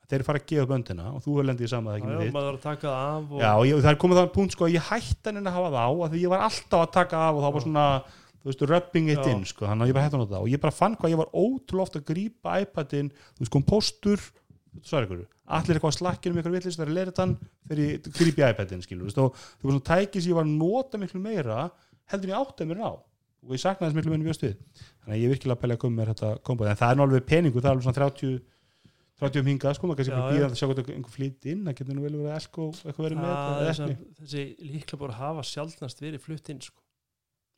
Þeir fara að gefa böndina og þú lendið í sama það ekki með þitt. það og, Já, og ég, það er komið það punkt sko að ég hætti hann að hafa það á að því ég var alltaf að taka af og það var svona þú veist, rubbing it Já. in sko, þannig að ég bara hætti hann á það. Og ég bara fann hvað ég var ótrúlega oft að grípa iPadin, þú veist, kom postur er ykkur, allir eitthvað að slakkinu með ykkur villist, það er leirið þann, fyrir grípi iPadin skilur, þú veist, þú veist, svona tæki sem ég var að nota miklu meira, heldur en ég átti að mér á. Og ég saknaði þess miklu meira mjög stuð þannig að ég virkilega að pæla að koma með þetta kombo en það er alveg peningu, það er alveg svona 30 30 um hingað, sko, maður kannski bara býða að sjá hvað einhver flýt inn, það getur nú vel verið að elko eitthvað verið með Það sem- þessi líkla bara hafa sjaldnast verið flutt inn sko.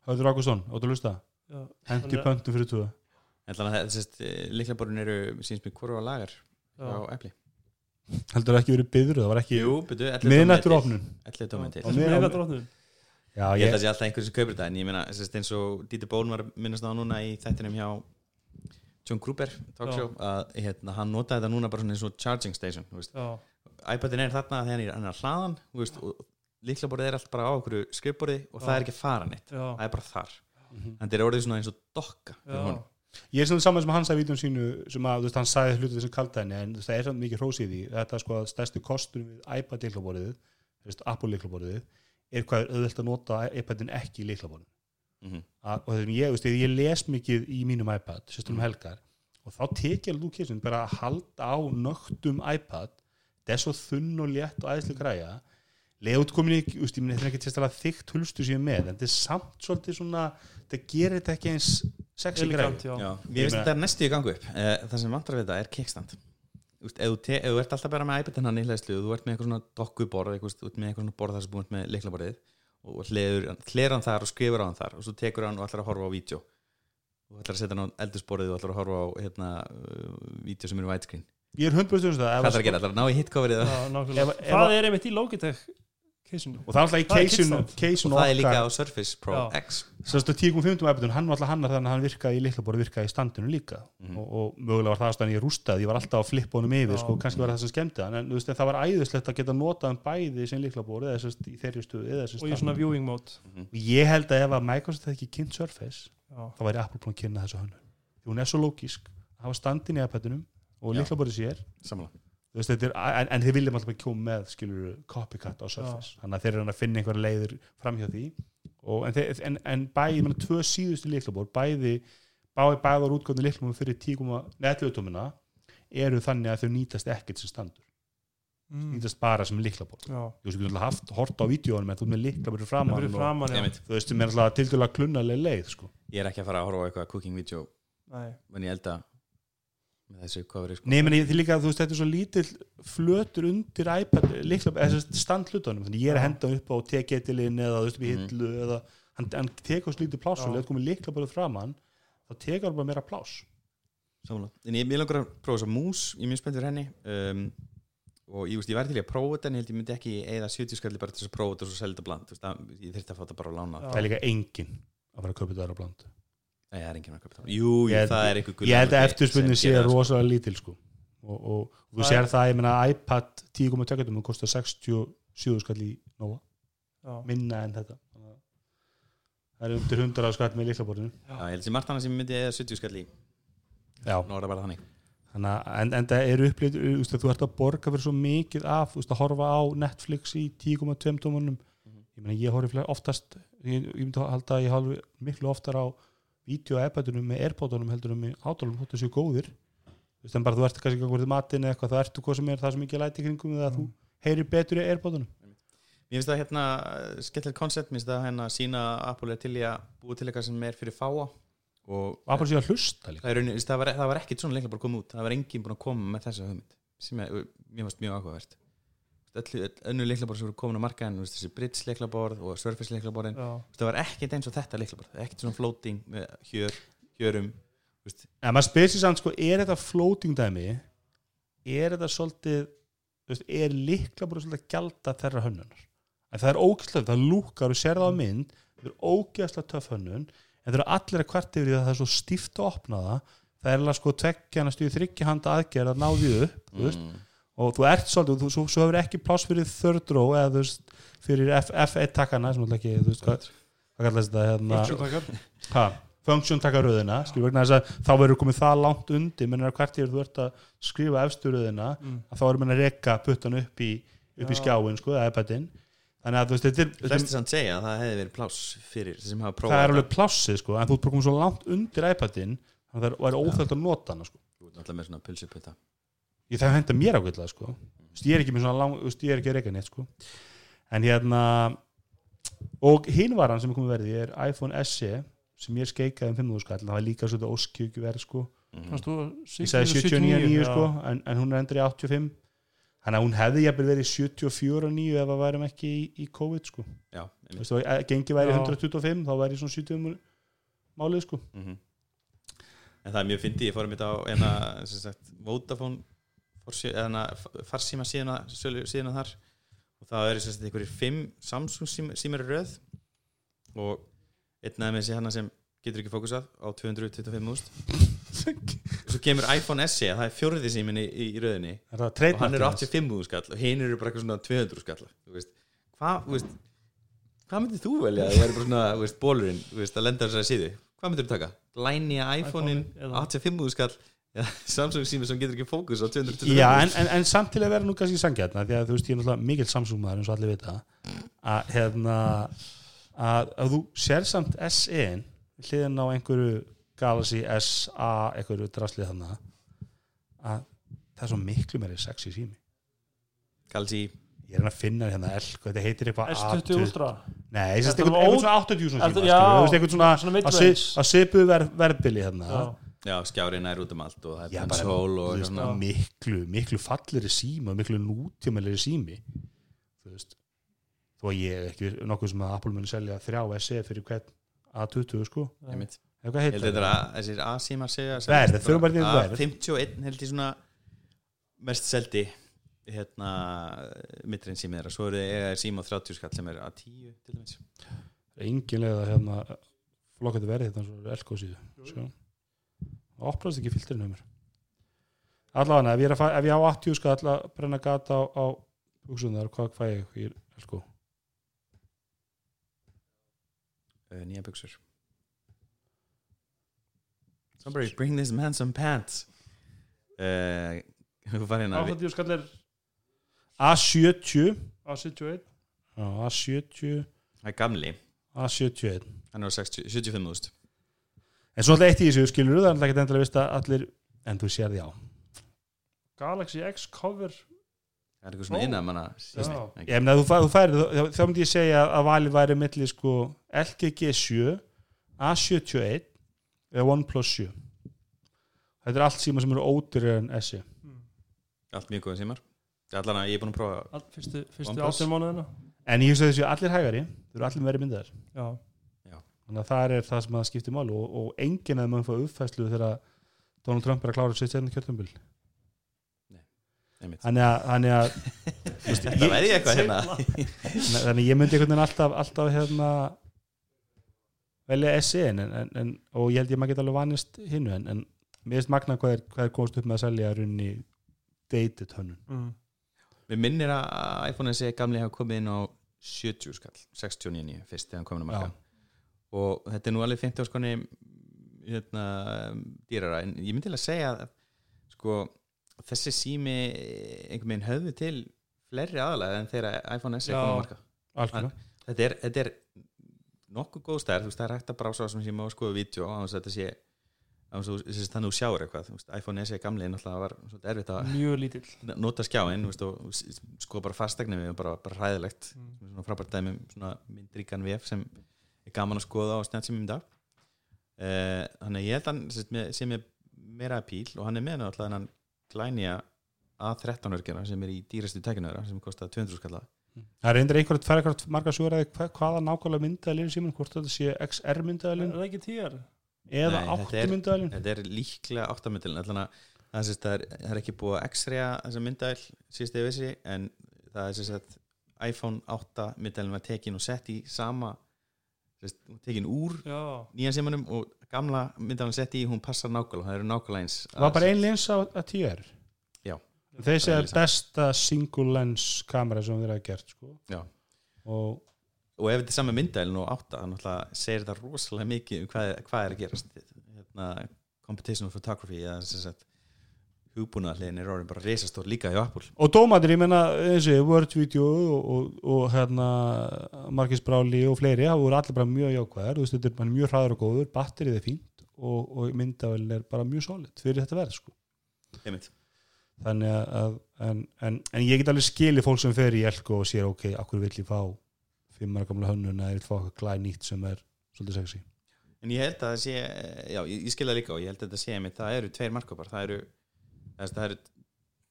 Hauður Ágússon, áttu að lusta já, Hendi pöntum fyrir túða Þannig að þessist líklaborun eru síns mér hvoru á lagar já. á epli Heldur það ekki verið byður, það var ekki miðnættur opnun 11 tómið til Já. Þessi Á- megadrótnum. Já, Ég held að sé alltaf einhverjum sem kaupir þetta en ég meina, þess eins og Dieter Bóln var að minnast á núna í þættinum hjá John Gruber talkshow, að hérna, hann notaði þetta núna bara svona eins og charging station þú veist. Já, iPadin er þarna þegar hann er, hann er að hlaðan þú veist, og líklaborðið er allt bara á okkur skrifborði og það Já. er ekki fara neitt já, það er bara þar, Mhm. en þetta er orðið svona eins og dokka fyrir já, honum. ég er svona saman sem hann sagði í vídjum sínu sem að, þú veist, hann sagði hlutu þessum kaldæðinni en þú veist, það er samt mikið hrósið í því þetta sko að stærstu kostur við iPad líklaborðið Apple líklaborðið er hvað er auðvelt að nota iPadin ekki í líklaborðin Mhm. og það sem ég, veist, ég les mikið í mínum iPad, sérstum um helgar og þá alveg þú kissin bara að halda á nögtum iPad það er svo þunn og létt og æðislega græja. Legut komin í, þú veist, ég minn þetta ekki til að þykkt hulstu sér með, en þetta er samt svolítið svona, þetta gerir þetta ekki eins já. Já, Ég finnst meina- þetta er næstu í gangu upp. Eh, það sem vantar við þetta er kickstand. Þú veist, ef, þú ert alltaf bara með iPad hann í hlæðslu og þú ert með eitthvað svona dokkuborð eitthvað, þú ert með eitthvað svona borð þar sem búin með leiklaborðið og hleður, hleður hann þar og skrifur á hann þar og svo tekur hann og ætlar að horfa á vídeo. Og ætlar að setja hann á eldursporðið og ætlar að horfa á hérna, uh, vídeo sem eru widescreen. Ég er 100% um það ef hvað ætlar að gera, ætlar að ná í hitcoverið það er einmitt í Logitech keisinu. Og það er alltaf í case og það er líka á Surface Pro Já. X. Sérstu 10.5 iPadun, hann var alltaf hannar þannig að hann virkaði í liklaborð, virkaði í standinu líka. Mhm. og, og mögulega var það ástæðan ég rústaði, ég var alltaf að flippa honum yfir, Já. sko, kannski var það sem skemmti hann, en þú veist, það var æðislegt að geta notað hann bæði sem liklaborð eða sérst í þeirri stuði eða sérst og í svona viewing mode. Mhm. ég held að ef að Microsoft hefði ekki kynnt Surface, já, þá væri Apple búin að kynna þessu hannu, því hún er svo lógisk að og Já. veist, er, en, en þið viljum alltaf ekki koma með skilur copycat á Surface þannig að þeir eru að finna einhverja leiður framhjá því og, en, þeir, en, en bæði, ég meina, tvö síðustu líklabór bæði, bæði bæðar útgóðinu líklabór fyrir 10.11 eru þannig að þau nýtast ekkert sem standur, mm. nýtast bara sem líklabór já. þú veist, við getum haft, hort á vídjónum en þú ert með líklabór það framan fyrir og, framan já. Einmitt. þú veist, sem er alltaf til dæla klunnaleg leið sko. ég er ekki að fara að horfa á eitthvað cooking video Nei. en ég elda með sko. Nei, meni, því líka, þú veist, þetta er svo lítill flötur undir iPad standlutunum, þannig ég er að henda upp á teketilin eða, þú veist, í Mhm. hillu eða, hann, hann tekur svo lítið pláss og leður komið líklabór framan þá tekur hann bara meira pláss Sammála. en ég, ég langar að prófa þessa mús ég er mjög spennt fyrir henni um, og ég, veist, ég væri til að prófa þetta en ég held ég myndi ekki eða 70 skalli bara til þess að prófa þetta og svo selja þetta bland Þú veist, að, ég þurfti að fá þetta bara að lána það er líka engin að fara að kaupa þetta Nei, það er enginn að kaupa þetta Jú, Ég það er einhver ég held að gullanandi eftirspunni sem sé það, sko. rosalega lítil sko. og, og þú Það sér það, ég meina iPad 10.2 kostar 67 skall í Nova, Já. minna en þetta. Þannig að það er undir 100 skall með líklaborðinu Já, ég held sem margt annað sem myndi eða 70 skalli Já, Nú er það bara þannig. Þannig að en, en það eru upplýtt þú ert að borga fyrir svo mikið af þú veist, að horfa á Netflix í 10.2 tómunum. Mhm. ég meina ég horfi oftast ég, ég myndi halda að ég horfi miklu oftar á vídeo á iPadunum með Airpodunum heldur um í átálum þóttu séu góðir. Þú veist en bara þú ert kannski ekki að hvort matinn eða eitthvað þá ertu hvað sem er það sem ekki læti kringum eða þú heyrir betur í Airpodunum. Mér finnst það hérna skemmtilegt koncept, mér finnst það hérna sína að Apple er til í að búa til eitthvað sem er fyrir fáa og Apple sé að hlusta líka. Það, það, var, það var ekkit svona leikla bara komið út. Það var enginn búin að koma með þessa hugmynd sem er, mér finnst mjög áhugavert önnu leiklaborð sem voru komin á markaðin þessi Brits leiklaborð og Surface leiklaborðin það var ekkit eins og þetta leiklaborð ekkit svona floating með hjör, hjörum en maður spyrir sér samt sko er þetta floating dæmi? Er þetta svolítið veist, er líkla bara svolítið að gjalda þeirra hönnunar? En það er ógæslega, það lúkar og sér það á mynd það er ógæslega töff hönnun en það eru allir að kvart yfir því að það er svo stíft að opna það. Það er alveg sko tveggjana stuði þryggja handa aðgerð að ná því upp mm, og þú ert svolítið, þú, svo, svo hefur ekki pláss fyrir third row eða þú veist fyrir F, F1 takkana sem alltaf ekki, þú veist hvað, hvað kallast þetta hérna, Function-takkar. ha, function taka röðina skilur vegna þess að þá verður komið það langt undir menn er að hvert yfir þú ert að skrifa efstu röðina, Mm. að þá erum menn að reka puttan upp í, upp í Já. skjáin sko, eða iPadin, þannig að þú veist þetta er, flesti samt segja að það hefði verið pláss fyrir sem hafa er, prófað það er alveg plássið sko, en þú komið svo langt undir iPadin þannig að það er óþægt að nota hana sko. Þú ert náttúrulega með svona pulsuputta ég það henda mér ákveðlega sko. Ég er ekki með svona lang, ég er ekki að reyka neitt sko. en hérna og hinvaran sem er komið verði er iPhone SE sem ég skeikaði um 5.000 skall það var líka svona óskjöku verð sko. Fannst þú ég sagði 79.9 já. sko, en, en hún er endur í 85 þannig að hún hefði jafnvel verið 74.9 ef það værum ekki í, í COVID sko. Já, að gengi væri Já. 125 þá væri svona 70 málið sko. Mhm. En það er mjög fyndið, ég fórum þetta á eina sem sagt, Vodafone farsíma síðan, sölu- síðan þar. Og það eru sem sagt einhverjir fimm Samsung sím- símar röð. Og einn af þessi hana sem getur ekki fókusað á 225 úst og svo kemur iPhone SE það er fjórði símin í, í röðinni. Er og hann er trademark 85 úr skall og hinn eru bara eitthvað svona 200 skall. Hvað, hvað myndir þú velja? Að það er bara svona veist, bólurinn, veist, að lenda þessari síðu. Hvað myndir þú taka? Læni að iPhone-in iPhone-in eða- 85 úr skall Samsung sími sem getur ekki fókus á 225 Já, en, en, en samt til að vera nú kannski sangjarna því að þú veist, ég er náttúrulega mikill Samsung maður eins og allir vita að hérna að, að þú sér samt SE-in hliðin á einhverju Galaxy SA einhverju draslið þannig að það er svo miklu meiri sexy sími. Galaxy. Ég er hann að finna hérna elk þetta heitir eitthvað S20 A20 Ultra. Nei, Þetta er eitthvað svona 80 svona síma eitthvað svona svona að sipu ver, verbili hérna Já. Já, skjárin er út um allt og það er bara, pensól og hérna miklu, miklu falleri síma miklu nútjámæleri sími. Þú veist þó að ég er ekki nokkuð sem að Apple muni selja þrjá SE fyrir hvern A20 sko. Einmitt. eða hvað Ég held heitir þetta að þessir A-símar segja Verð, þau eru bara niður verð. A51 held ég svona mest seldi hérna mittrinn símið þeirra, svo eru er síma á 30 skall sem er A10 til dæmis. Engin leið að hérna flokkandi verði þetta eins og elko síðu Það opnast ekki filterinn um mér. Allavega ef ég, er fæ, ef ég á 80 skal alla brenna gata á, á hugsunar, hvað fæ ég? Í elko uh, nýja buksur Somebody bring this man some pants. Uh, Þú var hérna 80 skall er A70 A71 já, A70 Það er gamli, A71 hann er á 60 75.000 en svo alltaf eitt í þessu skilur það er alltaf ekki endilega vist að allir en þú sér því á Galaxy X cover. Það er eitthvað svona innan manna ég meina þú, fæ- þú færi þá, þá myndi ég segja að valið væri milli sko LG G7 A71 eða OnePlus 7 þetta er allt síma sem eru ódýrir en SE Allt mjög góða símar. Allan að ég er búin að prófa All, fyrstu, fyrstu. 18 mánuðina. En ég hugsa þessu allir hægari þau eru allir verið myndaðar já, þannig að það er það sem það skiptir mál og, og enginn að maður fá uppfæslu þegar Donald Trump er að klára sitt sérna kjörtumbil þannig að, þannig að veist, Þetta ég, verði eitthvað hérna. Þannig að ég myndi einhvern veginn alltaf, alltaf hérna velja SE en, en, en, og ég held ég maður geta alveg vanist hinnu en, en mér finnst magna hvað er, hvað er komast upp með að selja runni dated hönnun. Mm. Mér minnir að iPhone SE gamli hafa komið inn á 70 skall 69 fyrst þegar hann komin að marka og þetta er nú alveg 50 áskonni hérna, dýrara en ég myndi til að segja að sko, þessi sími einhvern veginn höfðu til fleiri aðalega en þegar iPhone SE Já. kom að marka þetta er, þetta er nokkuð góð stærð, þú veist, það er hægt að brása á sem síma og skoða vídeo á þess að þetta sé þannig að þú sjáur eitthvað veist, iPhone SE gamli náttúrulega var svolítið erfitt að nota skjáin þú veist, og s- sko bara fastegnum við bara, bara hræðilegt Mm. er svona frábært dæmi um svona myndríkan vef sem er gaman að skoða á snjálfsímum í dag. Uh, þannig að ég held að hann sem sagt, með- sem er meira píl og hann er með náttúrulega hann glænja A13 örgjara sem er í dýrastu tækinaður sem kostar 200 skalla það er eindir fær eitthvað marga sugur að hva, hvaða nákvæmlega myndaðalinn síminn hvort þetta sé XR myndaðalinn það ekki tíjar? eða Nei, þetta 8 er- myndaðalinn þetta er líklega áttamyndilin allan að það, er, sem sagt, það, það ekki búið að x-raya þessa myndæl síðust eða vissi en það er sem sagt iPhone 8 myndælin var tekin og sett í sama sem sagt, tekin úr já, nýjan símanum og gamla myndælin sett í hún passar nákvæmlega, það eru nákvæmlega eins var bara ein lins á 10R Já. þeir segja Bara ein linsa. besta single lens kamera sem þeir hafa gert sko. Já. og og ef þetta er sama myndælin og 8 þannig að segir þetta rosalega mikið um hvað, hvað er að gerast hérna, competition photography eða sem sagt hugbúnaðarliðin er orðin bara reisastór líka hjá Apple. Og dómatir, ég menna þessi Word Video og, og, og hérna Marcus Bráli og fleiri það voru allir bara mjög jákvæðar, þú veist þetta er bara mjög hraður og góður, batterið er fínt og, og myndavælin er bara mjög solid fyrir þetta verð sko. Þannig að, að en, en, en ég get alveg skilið fólk sem fer í Elko og sér ok, akkur vill ég fá fimmara gamla hönnun eða ég vil fá eitthvað glæð nýtt sem er svolítið sexy? En ég held að það sé, já, ég, ég skil það líka og ég held að þetta sé einmitt, það eru tveir markkopar, það eru, það eru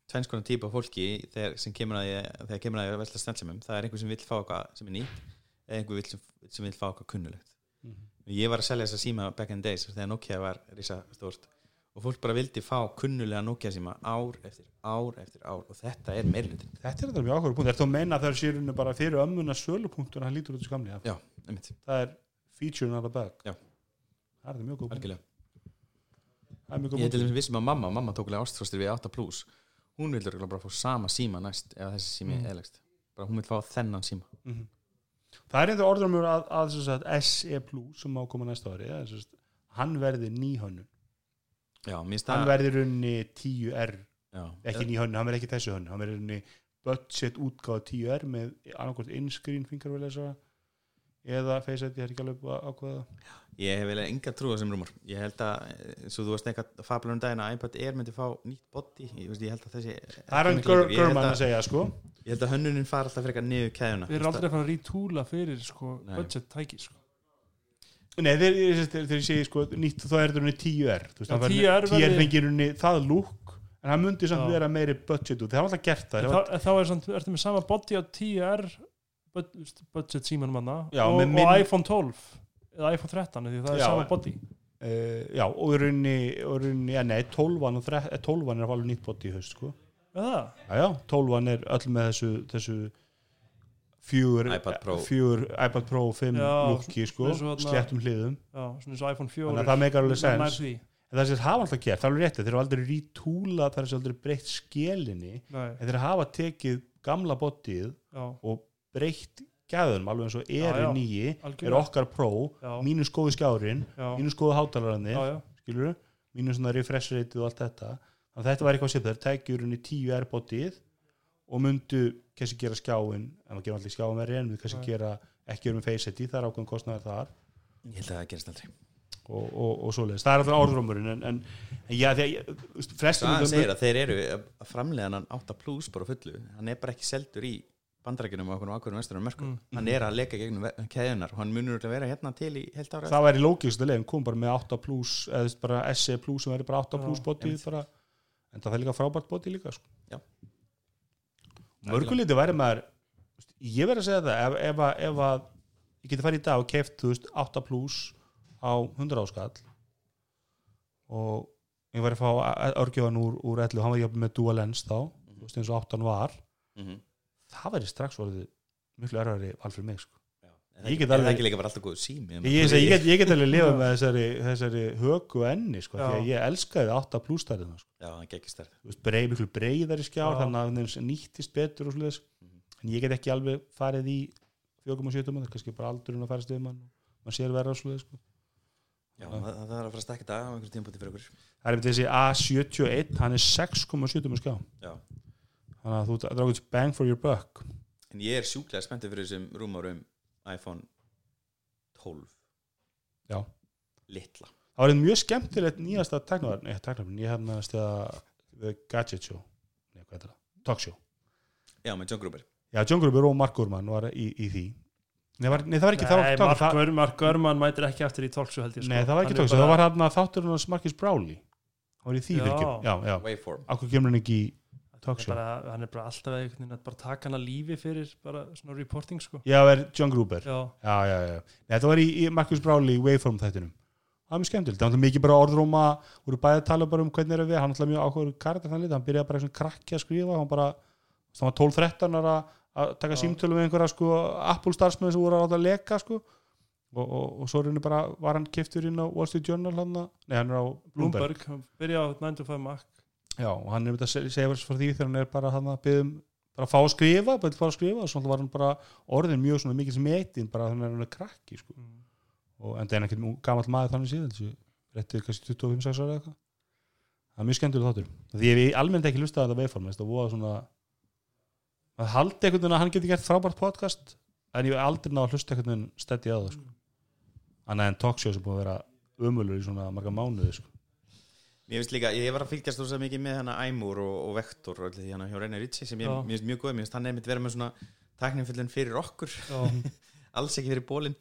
tvenns konar típa fólki þegar, sem kemur að þegar kemur að ég að velta snjálfsumum, það er einhver sem vill fá eitthvað sem er nýtt, eða einhver sem, sem vill fá eitthvað kunnulegt. Ég var að selja þessa síma back in days þegar Nokia var risa stórt og fólk bara vildi fá kunnulega Nokia síma ár eftir ár eftir ár og þetta er meirlutin. Þetta er þetta mjög ákvæður punkt, er þú að meina er sérunni bara fyrir ömmuna sölupunktur að hann lítur út í einmitt, það er feature not a bug það er þetta mjög góð punkt algjörlega. það er mjög góð Ég er til dæmis vissum að mamma, mamma tók alveg ástfrostir við 8 plus hún vil örugglega bara fá sama síma næst ef þessi sími Mm. eðlegst bara hún vil fá þennan síma. Mhm. það er einhver orður mjög að, að, að, að SE Plus sem á að koma næsta ári sagt, hann verði nýhönnun. Hann verði runni 10R já, ekki nýhönnun, hann verði ekki þessu hönnun hann verði runni budget útgáð 10R með annarkort in-screen fingervelesa eða Face ID, það er ekki alveg ákvaða Ég hef vel enga trú á þessum rúmur Ég held að, eh, svo þú varst eitthvað fabulum daginn að iPad Air myndi fá nýtt body. Ég, veist, ég held að þessi það er hann Ég held Gurman að- að segja sko. Ég held að hönnunin fara alltaf frekar niður keðuna Við erum aldrei að fara að rítúla fyrir sko, Nei. budget tæki sko. Nei, þegar ég, ég segi sko nýtt þá er þetta unni 10R þú veist, Já, hann fær- 10R 10R verði- fengir unni það lúk en hann myndi samt vera meiri budget út, það var alltaf gert það. Það þá, er samt, ertu með sama body á 10R bud- budget símanum hana Já, og, með og minn- iPhone 12 eða iPhone 13 því það er Já, sama en- body. Uh, já, og í rauninni, ja, nei, 12 og 13 eh, 12 er alveg nýtt haust sko. Já, já, já, 12 er öll með þessu, þessu fjögur iPad Pro. fjögur, iPad Pro 5 Já, lúki sko, sléttum hliðum. Já, svona eins og iPhone 4 þannig að það meikar alveg sens en það sem þeir hafa alltaf gert, það er alveg rétti þeir hafa aldrei rítúla, það er aldrei breytt skelinni en þeir hafa tekið gamla já, og breytt gæðunum alveg eins og er já, nýji er okkar Pro, já, mínus góði skjárin já, mínus góði já, skilur mínus svona refresh rate og allt þetta. Þannig að þetta var eitthvað sem þeir tækjur henni 10 airbotið og myndu kannski gera skjáin, en maður gerum allir skjáin verið en við kannski gera, ekki vera með face ID það er ákveðin kostnæður þar. Ég held að það gerist aldrei. Og, og, og svoleiðis, það er alltaf árdrómurinn en, en, en já, þegar það segir að þeir eru að framlega hann 8 plus bara fullu. Hann er bara ekki seldur í bandrækjunum og okkur um ákveðum vesturum mörgum Mm. hann er að leka gegnum keðunar og hann munur að vera hérna til í heilt ára það væri lókist að leiðin, kom bara með 8 plus eða bara SE plus sem væri bara 8 Já, plus bara, en það er líka frábært bótið líka sko. Já. mörguliti væri maður ég verð að segja það ef, ef, að- ef að ég geti farið í dag og keft veist, 8 plus á 100 áskall og ég væri að fá örgjöfan úr, úr 11 hann var ég með dual lens þá eins og 8 var Mhm. Það væri strax orðið miklu erfari val fyrir mig sko. Ég get alveg- það ekki líka bara alltaf góð sími ég, ég, ég, get, ég get alveg lifað með þessari, þessari högu enni sko, því að ég elskaði 8 plus stærðina sko. breið, miklu breiðari skjár Já. þannig að hann nýttist betur og sluðis Mhm. en ég get ekki alveg farið í 4,7 það er kannski bara aldurinn að fara stuð mann og maður sér verða og sluðis sko. já, það, það er að fara að stakka þetta á einhverjum tímpúti fyrir okkur það er einmitt þessi A71 hann er 6,7 skjá já. Þannig að þú dráður bang for your buck. En ég er sjúklega spenntið fyrir þessum rúmárum iPhone 12 Já. litla. Það var einn mjög skemmtilegt nýjasta nei, teknarinn, ég hefði næst að The Gadget Show. Nei, hvað er það, Talk Show. Já, með John Gruber. Já, John Gruber og Mark Gurman var í, í því. Nei, var, nei, það var ekki það var, Nei, það, Mark, það, Gur, Mark Görman mætir ekki aftur í talkshow held ég sko. nei, það var ekki Hann Talk Show, bara- það var hann að þátturinn hans Marcus Browley hann var í því Já. virkjum já, já, Waveform. Akkur kemur hann ekki í er bara, hann er bara alltaf einhvern veginn að bara taka hann að lífi fyrir bara svona reporting sko. já, er John Gruber. Já, já, já, já, nei, þetta var í, í Marcus Browley Waveform þættinum. Það var mjög skemmtilegt, það náttúrulega mikið bara orðróma voru bæði að tala bara um hvernig er við. Hann er mjög áhugaður karakter þannig hann byrjaði bara svona krakki að skrifa. Hann bara, það var 12-13 ára að taka símtölu með einhverja sko, Apple starfsmenn sem voru að leka sko. og, og, og svo er bara var hann keftur inn á Wall Street Journal hann, nei, hann er á Bloomberg, Bloomberg, hann byrja á 9 to 5 Mac Já, og hann er myndið að se- segja verið frá því þegar hann er bara hann að byggðum bara að fá að skrifa, bara að fá að skrifa og svo var hann bara orðin mjög svona mikið smetin bara þannig að hann er krakki sko. mm. og en það er ekkert gamall maður þannig síðan þessi réttið kannski 25-6 ára eða eitthvað það er mjög skemmtilega þáttur því ég hef almennt ekki lustað að þetta veiform þetta voða svona að haldi einhvern veginn að hann geti gert frábært podcast en ég hef aldrei náða að hlusta einhvern veginn steddi á það sko. annað en talkshow sem búið að vera umölur í svona marga mánuði sko. Mér finnst líka, ég var að fylgjast rosa mikið með hana Æmur og, og Vektor og allir því hana hjá Reynir Ritchie sem ég, Já. finnst mjög góð, mér finnst hann einmitt vera með svona takningfyllin fyrir okkur, alls ekki fyrir bólinn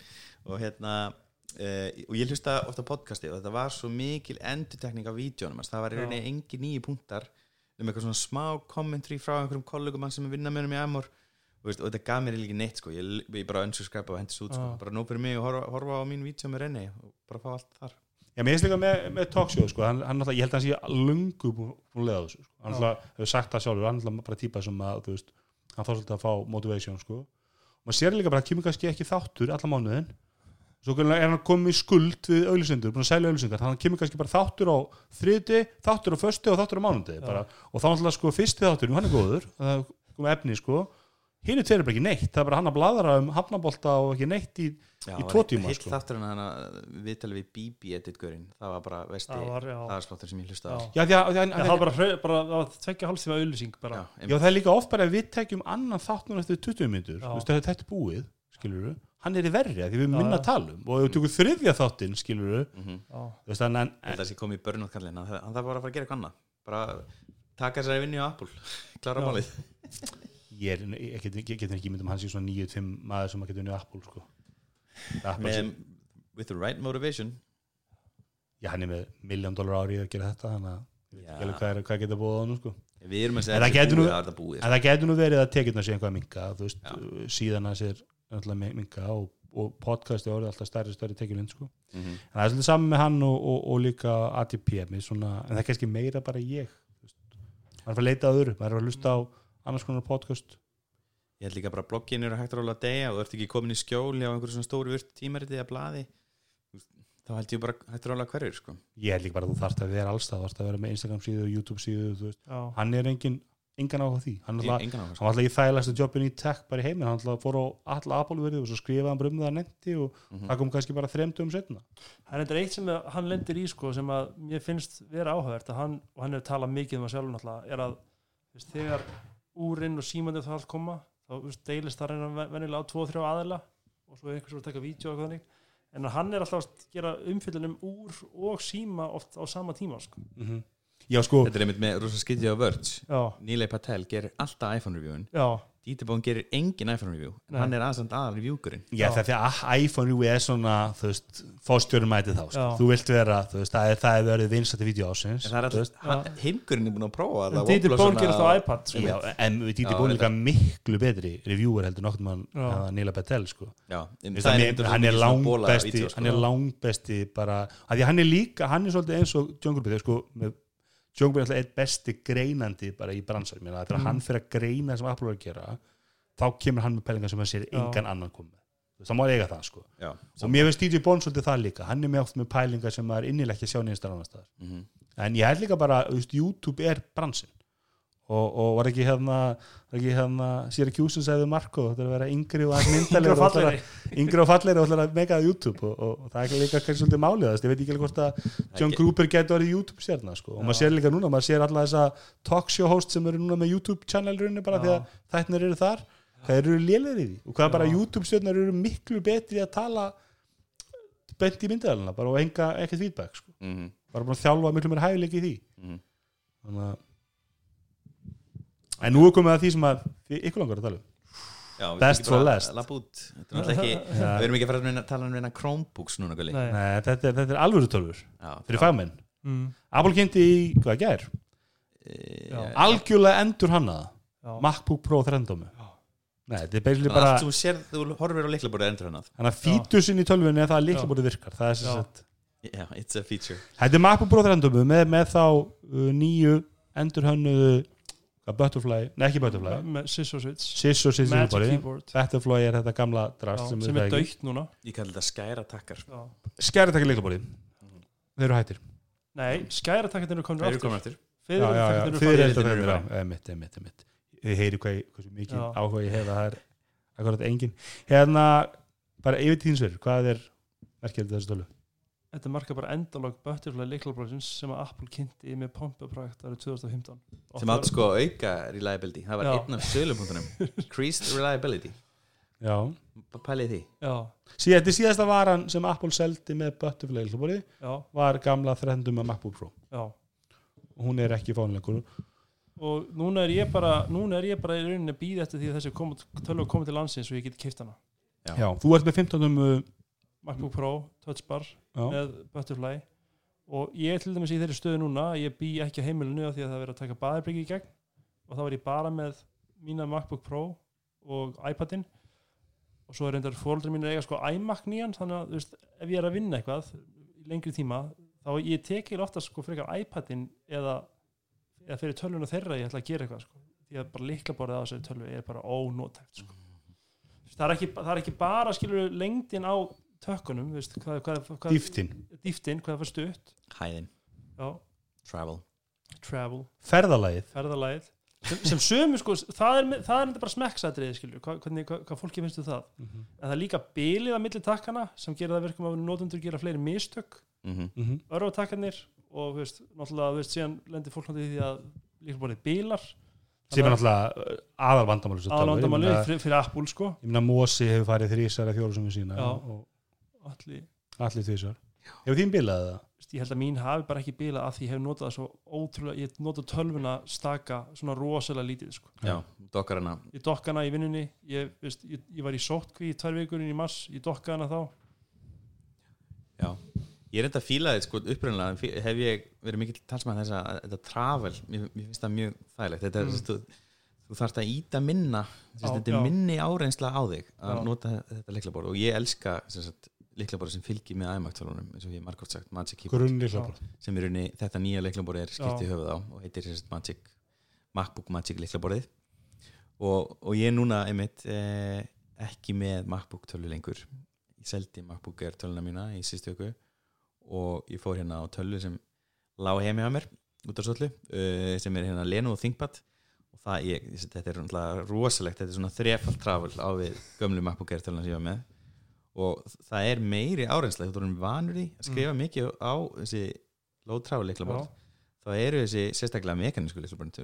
og hérna uh, og ég hlusta ofta podcasti og þetta var svo mikil endurtekning af vídjónum það var í rauninni engi nýju punktar um eitthvað svona smá commentary frá einhverjum kollegum sem er vinna með um í Æmur og, og þetta gaf mér líka neitt sko. Ég, ég bara unsubscribe og hendis út sko. Bara nóg fyrir mig og horfa, horfa á mín vídjó með Reynir og bara fá allt þar Já, mér finnst líka með, með talkshow sko, hann, hann náttúrulega, ég held að hann sé lungu búin leiða þessu, sko. hann náttúrulega hefur sagt það sjálfur, hann náttúrulega bara típa sem að, þú veist, hann þarf svolítið að fá motivation, sko, og maður sér líka bara að kemur kannski ekki þáttur alla mánuðin. Svo er hann komið skuld við auðlisendur, búin að selja auðlisendur, þannig að hann kemur kannski bara þáttur á þriði, þáttur á föstu og þáttur á mánuði, Já. bara, og þá náttúrulega sko fyrsti þáttur, hann er góður, það kom efni, sko, hinn er tveir bara ekki neitt, það er bara hann að bladra um hafnabolta og ekki neitt í, Í var tvo tíma, heill sko. þáttur en þannig viðtalið við BB editgurinn það var bara vesti það var, já, aðarsláttur sem ég hlusta á já. já, því að, því að, Já, það var bara, hrau- bara það var tvekja hálftíma auðlýsing bara. Já, Já, það er líka oft bara að við tekjum annan þáttun eftir 20 minnur, þú veist, þetta er búið skilur við, hann er í verri að því við minna já. að tala um og ef við tökum þriðja þáttinn, skilur við. Já, þú en, en, að það sé komið í burnout kallin hann þarf bara að fara að gera eitthvað annað bara taka þessari vinni á Apple klára Já. málið ég, er, ég, get, ég get ekki myndum hann sé svona 9-5 maður sem að geta unnið Apple sko. Apple sé, with the right motivation já, hann er með miljón dólar ári að gera þetta þannig að ég veit ekki alveg hvað, hvað geta búið á hann sko. við erum að segja búið, það getur nú verið að tekjurna sé einhvað að minka þú veist, Já. síðan að sér minka og, og podcast er orðið alltaf stærri stærri tekjurinn sko. Mhm. en það er svolítið saman með hann og, og, og líka ATP svona, en það er kannski meira bara ég maður er að að leita að öðru maður er að að hlusta á annars konar podcast. Ég held líka bara bloggin eru hægt að róla að deyja og þú ert ekki komin í skjóli á einhverju svona stóru virt tímariti eða blaði. Þá held ég bara hægt að róla hverjur sko. ég held líka bara að þú þarft að vera allstað þú þarft að vera með Instagram síðu, YouTube síðu hann er engin, engan á því. Hann, alltaf, hann sko. var alltaf í þægilegstu jobbin í tech bara í heiminn, hann alltaf fór á alla Apple verið og svo skrifaði hann bara um það að netti og Mhm. það kom kannski bara þremdum setna það er eitt sem að hann lendir í sko sem að mér finnst vera áhugavert að hann, og hann hefur talað mikið um að sjálfur úrinn og símandi það allt koma þá veist, deilist það reyna venjulega á 2-3 aðila og svo er einhvers að taka vídeo og eitthvað þannig. En hann er alltaf að gera umfyllunum úr og síma oft á sama tíma sko. já sko, þetta er einmitt með rosa skytið á já, Nilay Patel gerir alltaf iPhone reviewin. Já, Dítibón gerir engin iPhone review en Nei. hann er aðsamt aðal reviewgurinn já, það er því að iPhone review er svona, þú veist, fórstjórum mæti þá sko. Já. þú vilt vera, þú veist, það er, það er verið vinsætti vídeo ásins en það er þú veist. alltaf, heimgurinn er búin að prófa en það Bón svona- gerir það á iPad sko. Já, en við dýtti Já, búin ég líka miklu betri reviewer heldur nokkur mann Já. Neila Patel sko. Já, en Veist, það hann, er, svo hann er langbesti sko. hann er langbesti bara að því að hann er líka, hann er svolítið eins og John Gruber, sko, með Gruber er alltaf eitt besti greinandi bara í bransar Mér, þegar Mm. hann fyrir að greina sem Apple er að gera þá kemur hann með pælingar sem hann sér engan annan komið það má eiga það sko. Já, og mér finnst DJ Bond svolítið það líka. Hann er með oft með pælingar sem maður innilega ekki að sjá nýjastar annar staðar. Mhm. en ég held líka bara, þú veist, YouTube er bransin og, og var ekki hérna hérna, Syracuse segði Marko þetta er að vera yngri og aðeins Yngri og fallegri. yngri og ætlar að meika það YouTube og, og, og það er líka kannski svolítið málið ég veit ekki alveg hvort að John Gruber getur orðið YouTube stjarnar sko. og maður sér líka núna, maður sér alla þessa talkshow host sem eru núna með YouTube channelrunni bara Já. því að þættinir eru þar hvað eru lélir í því og hvað bara Já. YouTube stjarnar eru miklu betri að tala bent í myndalina bara og enga ekkert feedback sko. Mhm. bara bara að þjálfa miklu mér hæfileik í því Mhm. þannig að en nú er komið að því sem að þið ykkur langar að tala um Já, við Best for last. er ekki, Já. við erum ekki að fara að tala um reyna Chromebooks núna. Nei. Nei, þetta, er, þetta er alvöru tölfur Já, fyrir fagmenn Mm, Apple kynnti í, hvað gær? Eh, Já. algjörlega endur hannaða já. MacBook Pro 13 Já. Nei, þetta er basically Bara... Allt þú sér, þú horfir á leiklaborðið endur hannað þannig að fítusinn í tölvunni er það að líkabóti virkar það er sem sagt Já, it's a feature Þetta er MacBook Pro 13 með, með þá uh, nýju endur hannuðu Butterfly, nei ekki Butterfly. Með Sisso Switch Butterfly Keyboard. Butterfly er þetta gamla drast sem, sem er dögt núna. Ég kalli þetta skæra takkar já. Skæri takka líkabóti Þeir eru hættir. Nei, skæratakkarnir eru komin Þeir eru aftur. komin Fiðriltakkarnir eru emitt, emitt Þið heyri hvað, hversu mikið áhuga ég hef að það er akkurat engin Hérna, bara yfir tíðinsverð hvað er merkjöldu þessu tölu? Þetta marka bara endalog Butterfly leiklabróðsins sem að Apple kynnti með Pompa-projekt árið 2015 sem átt sko auka reliability. Það var Já. einn af sölupunktunum increased reliability. Já. Pælið því. Já, Síðan, þetta er síðasta varan sem Apple seldi með Butterfly líkabóti já, var gamla 13 með MacBook Pro. Já. Og hún er ekki fánuleikur og núna er ég bara núna er ég bara í rauninni að býða eftir því að þessi kom, tölvu komið til landsins og ég geti kipt hana. Já. Já, þú ert með 15 um MacBook Pro, Touch Bar já, með Butterfly. Og ég er til dæmis í þeirri stöðu núna að ég bý ekki á heimilinu því að það er verið að taka baðarbyggi í gegn. Og þá var ég bara með mína MacBook Pro og iPadin. Og svo er reyndar fóreldri mín eiga sko iMac nýjan. Þannig að veist, ef ég er að vinna eitthvað í lengri tíma þá ég tekið ofta sko frekar iPadin eða, eða fyrir tölvuna þeirra ég ætla að gera eitthvað sko. Því að bara líkla borðið á þessari tölvu er bara ónótækt sko. Veist, það, er ekki, það er ekki bara skilur lengdin á tökkunum þú veist, hvað, hvað, hvað, dýftin dýftin, hvað var stutt hæðin, já, travel. Travel, Ferðalagið. Ferðalagið. Sem, sem sömu sko, það er, það er enda bara smekksatriði skilur, hvað, hvernig, hvað, hvað fólki finnst þú það. En það er líka bilið að milli takkana sem gerir það verkum að notendur gera fleiri mistök. Mm Mhm. örfatakkarnir og þú veist, náttúrulega þú veist, síðan lendir fólk náttúrulega í því að líka borðið bílar. Sem er náttúrulega aðal vandamáli aðlandamáli fyrir, fyrir Apple sko. ég meina Mosi hefur farið þrísar að fjóru sem við sína og allir, allir þvísar hefur þín bilað það? ég held að mín hafi bara ekki bilað að því ég hef notað það svo ótrúlega, ég hef notað tölvuna staka svona rosalega lítið sko. já, dokkar hana ég dokka hana í vinnunni ég, veist, ég, ég var í sótkví í tvær vikurinn í mars, ég dokka hana þá Já, ég er enda að fíla þetta sko upprunnilega fí- hef ég verið mikill talsmann þess að þetta travel, mér, mér finnst það mjög þægilegt þetta er, Mm. mm. þú, þú þarft að íta minna sérst, þetta er minni áreynsla á þig að Já. nota þetta leiklaborð og ég elska leiklaborð sem fylgir með æmaktölunum eins og ég hef margótt sagt Magic Keyboard. Sem er unni, þetta nýja leiklaborð er skipt í Já. höfuð á og heitir sérst Magic MacBook Magic leiklaborðið og, og ég er núna einmitt eh, ekki með MacBook tölu lengur. Ég seldi MacBook Air töluna mína í sístu viku og ég fór hérna á tölu sem lág heimi á mér út af svollu uh, sem er hérna Lenovo ThinkPad. Og það, ég, þetta er rosalegt þetta er svona þrefald trafal á við gömlu MacBook Air töluna sem ég var með og það er meiri árenslega þú erum vanur í að skrifa mikið á þessi low travel leiklaborð þá eru þessi sérstaklega mekanísku leiklaborð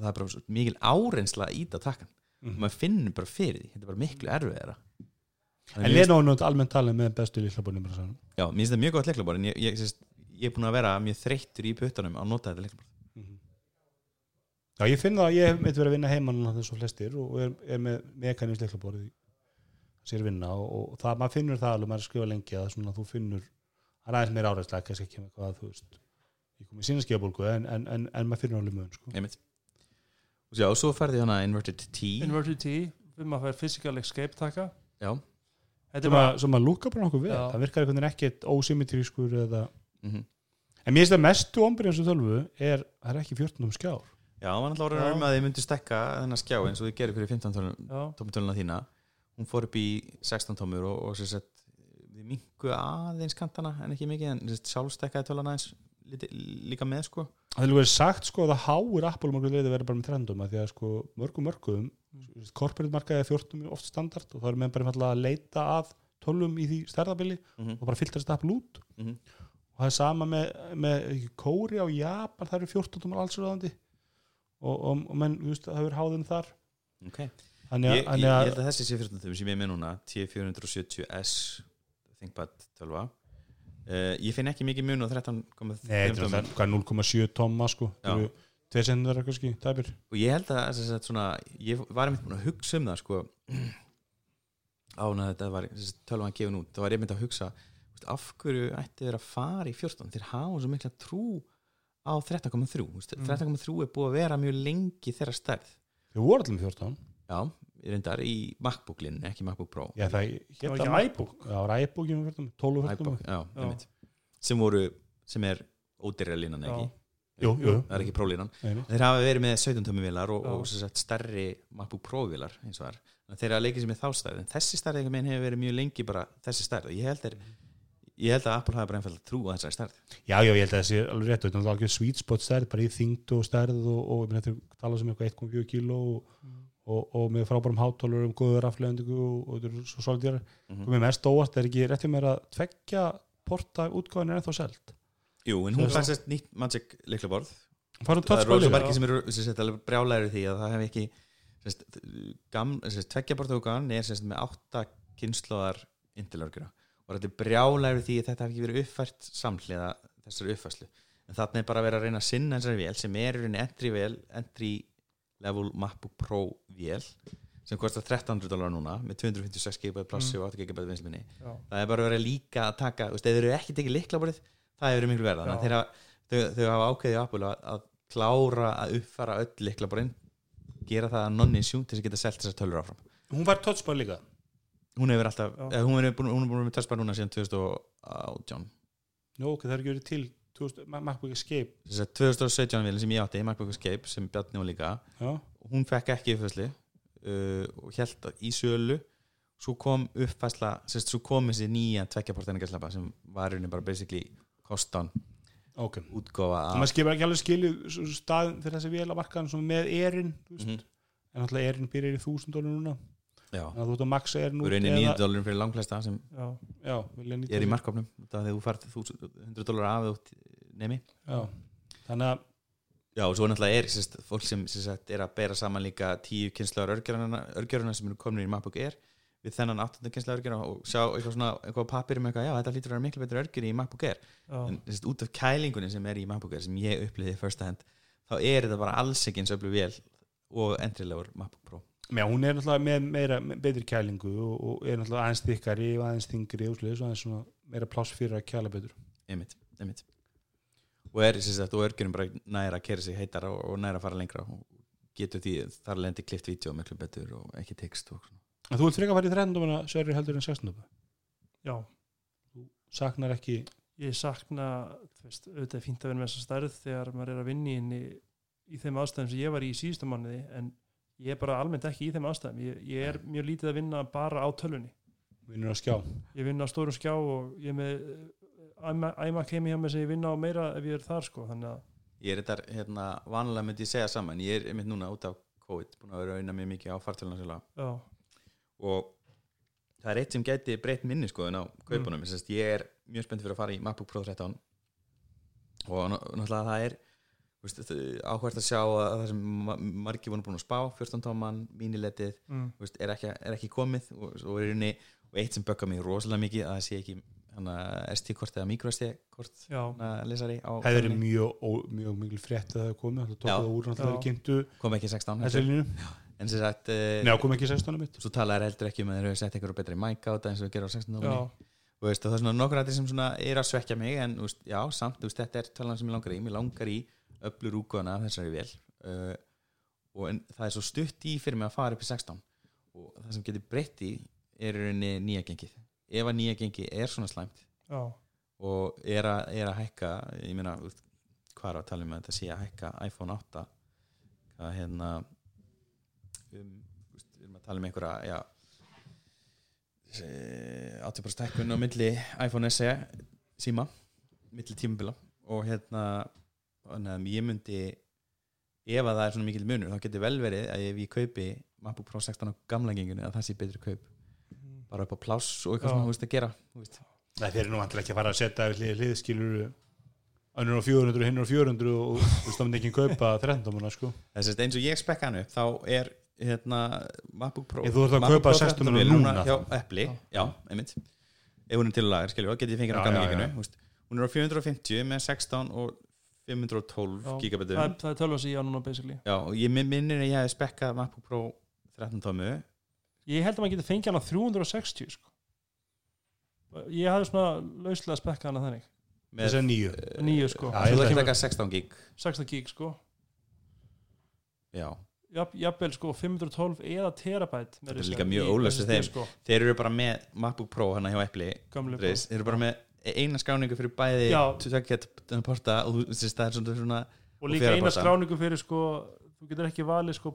það er bara mikil árensla að íta takkan Mhm. maður finnur bara fyrir því, þetta er bara miklu erfiðara. En Lenovo er náttúrulega almennt talið með bestu sann Já, mér finnst það mjög gott leiklaborð en ég, ég, ég, ég er búin að vera mjög þreyttur í puttunum að nota þetta leiklaborð Já, ég finn það að ég hef meitt verið að vinna heimann þess og flestir og er, er með mekanins leiklaborði sér vinna og, og það, maður finnur það alveg, maður að skrifa lengi að svona þú finnur, það er aðeins meira áræðslega kannski ekki með hvað þú veist ég kom í sína skefabólgu en, en, en, en maður finnur alveg mun sko. Einmitt. Og já, svo færði hana Inverted T. Inverted T, við maður fær physical escape taka. Já, þetta er sem, bara, að, sem að lúka bara nokkuð vel. Já. það virkar einhvern veginn ekkert ósymmetrískur eða mm en mér finnst það mestu ombrið eins og tölvu er, það er ekki 14 um skjár. Já náttúrulega Já. orðin um að þið myndu stekka þennan skjá eins og þið gerir fyrir 15 já, tómutöluna þína hún fór upp í 16 tómur og, og sér sett við mingu aðeins kantana en ekki mikið en sjálfstekkaði tölan aðeins liti, líka með sko. Það er verið sagt sko að það háir Apple mörgum leið að vera bara með trendum að því að sko mörgum mörgum korporate markaði er 14 er oft standard og það er með bara einfallega að leita að tölvum í því stærðabili mm og bara filtrast Apple út. Mhm. og það er sama með, með Kóri á Japan, það eru 14 tómar allsröðandi og, og, og menn, veist, það er háðum þar. Ok þannig ég, að, ég, ég að held að þessi sé 14 tómur sem ég með núna T470S ThinkPad 12 uh, ég finn ekki mikið mun á 13,5 Nei, þetta það- hvað er 0,7 tóma sko. Eru 2 cm kannski, tæpir. Og ég held að þess að svona, ég var einmitt að hugsa um það sko. Ána þetta var tölvan gefin út, þá var ég myndi að hugsa veist, af hverju ætti þeir að fara í 14 þeir hafa svo mikla trú á 13,3 veist, Mm. 13,3 er búið að vera mjög lengi þeirra stærð. Þau voru allir með 14 já, ég reyndar í MacBook-linn ekki MacBook Pro. Já, það Það að ekki iBook? Já, það var iBook 12 iBook, 14 já, Já. einmitt. sem voru, sem er ódýrra línan ekki Jú, jú. það er ekki Pro-línan. Þeir hafa verið með 17 tómi vilar og, og sem sagt, stærri MacBook Pro vilar eins og þar Þannig að þeir eru að leika sér með þá stærð. En þessi stærð einhvern veginn hefur verið mjög lengi bara þessi stærð. Og ég held, er, ég held að Apple hafi bara einfalda trú á þessari stærð. Já, já, ég held að það sé alveg rétt. Og þetta er alveg sweet spot stærð, bara í þyngd og stærð og, og ég meina þetta tala sem eitthvað 1,4 kíló og, og, og með frábærum hátólur um góður afleðendingu og, og þetta er svo svolítið mm mm. Mér mest óvart er ekki rétt hjá mér að tveggja porta útgáðin er ennþá selt Jú, en hún fannst nýtt Magic liklaborð Farum það er rosa líka margir sem eru alveg brjálæri því að það hef ekki gam, sérst, tveggjaborðugan er sérst, með átta kynnslóðar indilörgjuna og þetta er brjálæri því að þetta hef ekki verið uppfært samhliða þessari uppfærslu. En þarna er bara að vera að reyna að sinna þessari vél sem er í entry vél entry level MacBook Pro vél sem kostar 1300 dólar núna með 256 GB plassi Mm. og 8 GB vinsminni það er bara vera líka að taka veist, ef þeir eru ekki tekið liklaborðið það hefur verið miklu verða að Já. þeir hafa- þau, þau hafa ákveðið Apple að, að klára að uppfara öll liklaborðin gera það að nonni sjú til þess að geta selt þessar tölur áfram. Hún var touchbar líka? Hún hefur alltaf, eh, hún er búin, búin með tölspar núna síðan 2018 Nú, ok, það er ekki verið til 2000 Ma- MacBook Escape. Þess að 2017 vilja sem ég átti MacBook Escape sem Bjarni og líka. Já, hún fekk ekki uppfæsli uh, og held í sölu. Svo kom uppfæsla sérst, svo kom þessi nýja tveggjaportæningarslapa sem var í rauninni bara basically kostan ok. útgófa og maður skipur ekki alveg skilju staðin fyrir þessi vél að markaðan svona með erinn veist. Mhm. en náttúrulega erinn byrjar í 1000 dólar núna. Þannig að þú ert að maxa erinn og reynir 9 dólarum fyrir langflesta sem já, já, er í því. markkopnum þegar þú fært 100 dólar af nemi. Já. þannig að Já, og svo náttúrulega er sérst, fólk sem sérst, er að bera saman líka tíu kynslaður örgjöruna sem eru komin í MacBook Air við þennan 8. kynsla örgjur og sjá eitthvað svona, eitthvað á papirum eitthvað, já þetta hlýtur að vera miklu betur örgjur í MacBook Air. Já, en þessi, út af kælingunni sem er í MacBook Air sem ég upplýði first hand þá er þetta bara alls ekki eins öflug vél og endrilegur MacBook Pro. Já, hún er náttúrulega með meira, með betri kælingu og, og er náttúrulega aðeins þykkari og aðeins þingri og aðeins svona meira pláss fyrir að kæla betur. Einmitt, einmitt og er sagt, og örgjurum bara næra að kera sig heitar og, og næra að fara lengra. Og getur því þar lendi klift vídeo miklu betur og ekki text og svona. En þú vilt freka að fara í 13 dómana Sverri heldur en 16 dómana já, Saknar ekki ég sakna þú veist, auðvitað er fínt að vera með þessa stærð þegar maður er að vinna í henni í þeim aðstæðum sem ég var í í síðustu mánuði en ég er bara almennt ekki í þeim aðstæðum. Ég, ég er mjög lítið að vinna bara á tölunni vinnur á skjá. Ég vinna á stórum skjá og ég er með æmak heimi hjá mig sem ég vinna á meira ef ég er þar sko þannig að ég er þetta hérna vanlega myndi ég segja saman ég er einmitt núna út af COVID búin að vera að auðna mig mikið á fartöluna já, og það er eitt sem gæti breytt minni skoðun á kaupunum. Mm. ég er mjög spennt fyrir að fara í MacBook Pro 13 og ná- náttúrulega það er áhvert að sjá að það sem ma- margir voru búin að spá 14 tóman, míniletið mm, er, er ekki komið. Og, og, og eitt sem böggar mig rosalega mikið að það sé ekki ST-kort eða micro-ST-kort já, lesari á Það er tölvunni. mjög, ó- mjög mikil frétt að það komið Það tók það úr náttúrulega kynntu kom ekki 16 þessi línu en sem sagt uh, Nei, kom ekki 16 mitt svo talaði heldur ekki um að þeir eru sett einhverju betri mic á þetta eins og við gerum á 16 já, tómanni og veist, og það er svona nokkur aðeins sem svona er að svekja mig en veist, já, samt, veist, þetta er talan sem ég langar í. Mér langar í öflur úkvæðana af þessari vel uh, og en, það er svo stutt í fyrir mig að fara upp í 16 og það sem getur breytt í er í rauninni nýja gengið ef að nýja gengi er svona slæmt já, og er að, er að hækka ég meina, hvað er að tala um að þetta sé að hækka iPhone 8 hvað hérna um, við erum að tala um einhverja já se- 80% hækkun á milli iPhone SE síma milli tímabila og hérna að ég myndi ef að það er svona mikil munur þá getur vel verið að ef ég kaupi MacBook Pro 16 á gamla genginu að það sé betri kaup bara upp á pláss og eitthvað sem þú veist að gera þú veist. Nei, þeir eru nú vantilega ekki að fara að setja við hlið, hlið skilur önnur á 400 og hinn á 400 og þú veist, það myndi ekki kaupa 13 dómana sko. Að eins og ég spekka hann upp þá er hérna MacBook Pro þú ert að kaupa Pro 16 13 vél núna, hjá. Apple, já, einmitt. Ef hún er til lagar, skiljum, þá get ég fengið hann á gamla veist. hún er á 450 með 16 og 512 Já, gigabitum það, er- það er tölva sem ég á núna basically. Já, og ég minn- minnir að ég hef spekkað MacBook Pro 13 tómu ég held að maður getur fengið hann á 360 sko. ég hafði svona lauslega spekkað hann að þannig. Með Þess að nýju nýju sko, Já, svo ég það kemur eitthvað 16 gig. 16 gig sko. Já, Jafn- jafnvel sko 512 eða terabæt Þetta er líka mjög ólöst við þeim. sko, þeir eru bara með MacBook Pro hann hjá Apple Reis, þeir eru bara með eina skráningu fyrir bæði porta og þú veist það er svona, og líka eina skráningu fyrir sko þú getur ekki valið sko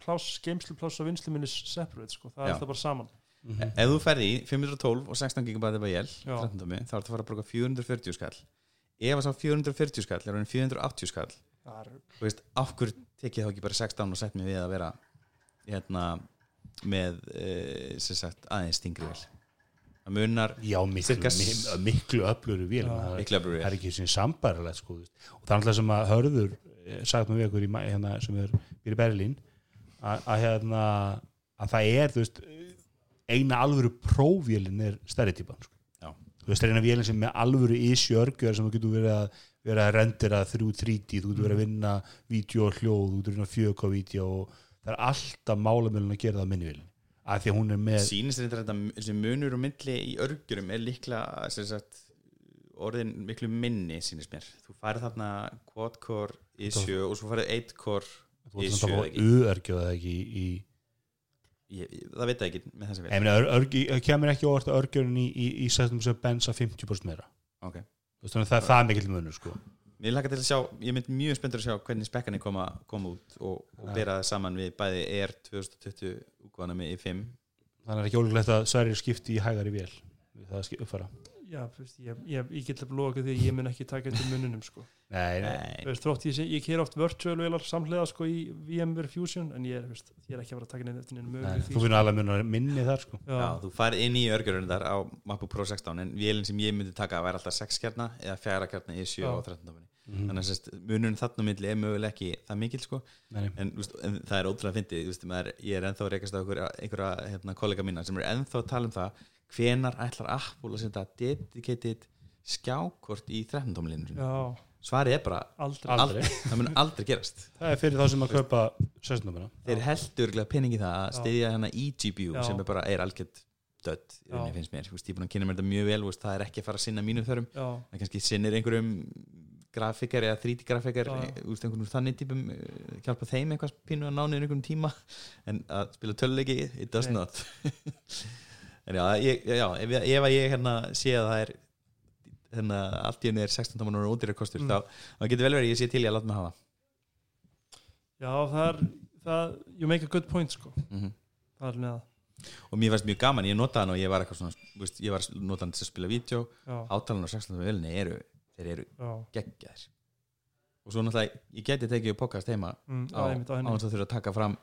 pláss, geimslu pláss og vinslu minni separate sko, það Já. er það bara saman Mhm. ef þú ferði í 512 og 16 GB VL Já. 13 tómi, þá ertu að fara að bruka 440 skall ef að sá 440 skall er hann 480 skall það er, þú veist, af hverju tekið þá ekki bara 16 og sett mig við að vera hérna með e, sem sagt aðeins stingri vel það munar Já, miklu, Cirka s- mi- miklu öfluru vél það, miklu öflugri það er ekki sem sambarlegt sko, þú veist. og það er alltaf sem að hörður eh, sagt með við okkur í, ma- hérna, sem er býr í Berlín að, að, hérna, að það er þú veist, eina alvöru prófvélin er stærri típan sko. Þú veist, það er eina vélin sem með alvöru issue örgjör sem þú getur verið að vera að rendera þrjú 3D, þú getur verið að vinna vídeo og hljóð, þú getur vinna 4K-vídeo og það er alltaf málamölun að gera það minni vélin að því að hún er með sýnist þetta þetta þessi munur og milli í örgjurum er sagt, orðin miklu minni sýnist mér. Þú færð þarna quad-core issue og svo færð 8-core þú veist issue að fá ekki. U-örgjör eða ekki í, í ég, ég, það veit það ekki með Ég meina, ör, örgi, kemur ekki óvart að örgjörun í, í, í sættum sem bensa 50% meira ok Þú veist, þannig að það er það mikill munur sko. Mér laka til að sjá, ég mynd mjög spenntur að sjá hvernig spekkanir koma, koma út og, og Ja. bera það saman við bæði ER 2020 úkvæðana með i5 þannig er ekki ólíklegt að Sverrir skipti í hægari vél við það að uppfara já, þú veist, ég, ég, ég get að loka því að ég mun ekki taka þetta mununum sko. Nei, nei, Þú veist, þrótt ég, ég keir oft virtual velar samhliða sko í VMware Fusion en ég er, ég er ekki að fara að taka neina eftir möguleg þú finnur alveg munar minni þar sko. Já, já, þú farið inn í örgjörunum þar á MacBook Pro 16 en vélinn sem ég myndi taka væri alltaf 6 kjarna eða 4 kjarna í 7 Já. og 13 tóminni Mhm. þannig að munurinn þarna milli er mögulega ekki það mikil sko. En, úst, en það er ótrúlega fyndið veist, ég er ennþá að rekast á einhverja, einhverja hérna, kollega mína sem er ennþá að tala um það hvenar ætlar Apple að setja dedicated skjákort í 13 tómlinu svarið er bara aldrei. Aldrei. það mun aldrei gerast. Það er fyrir þá sem að kaupa 16 numina þeir heldur peningi það að Já. styðja hérna eGPU Já. sem er bara er algjört dött, í Já. finnst mér, veist, ég búin að kynna mér þetta mjög vel veist, það er ekki að fara að sinna mínum þörfum. Já, það kannski sinnir einhverjum grafikar eða 3D grafikar Já. e, úst, einhvern þannig típum eh, hjálpa þeim eitthvað pínu að náni einhverjum tíma en að spila töluleiki it does Nei. not. En já, ég, já ef, ég- ef að ég hérna sé að það er hérna, allt í henni er 16 tómanar og ódýrar kostur Mm. þá, þá getur vel verið ég sé til í að láta mig hafa. Já, það er það, you make a good point sko. Mm það er með það, og mér fannst mjög gaman, ég notaði hann og ég var eitthvað svona, ég var notaðan til að spila vídeo, átalan á 16 tómanar eru, þeir eru já. geggjaðir. Og svo náttúrulega, ég geti tekið upp podcast heima mm, á, þess að þurfa að taka fram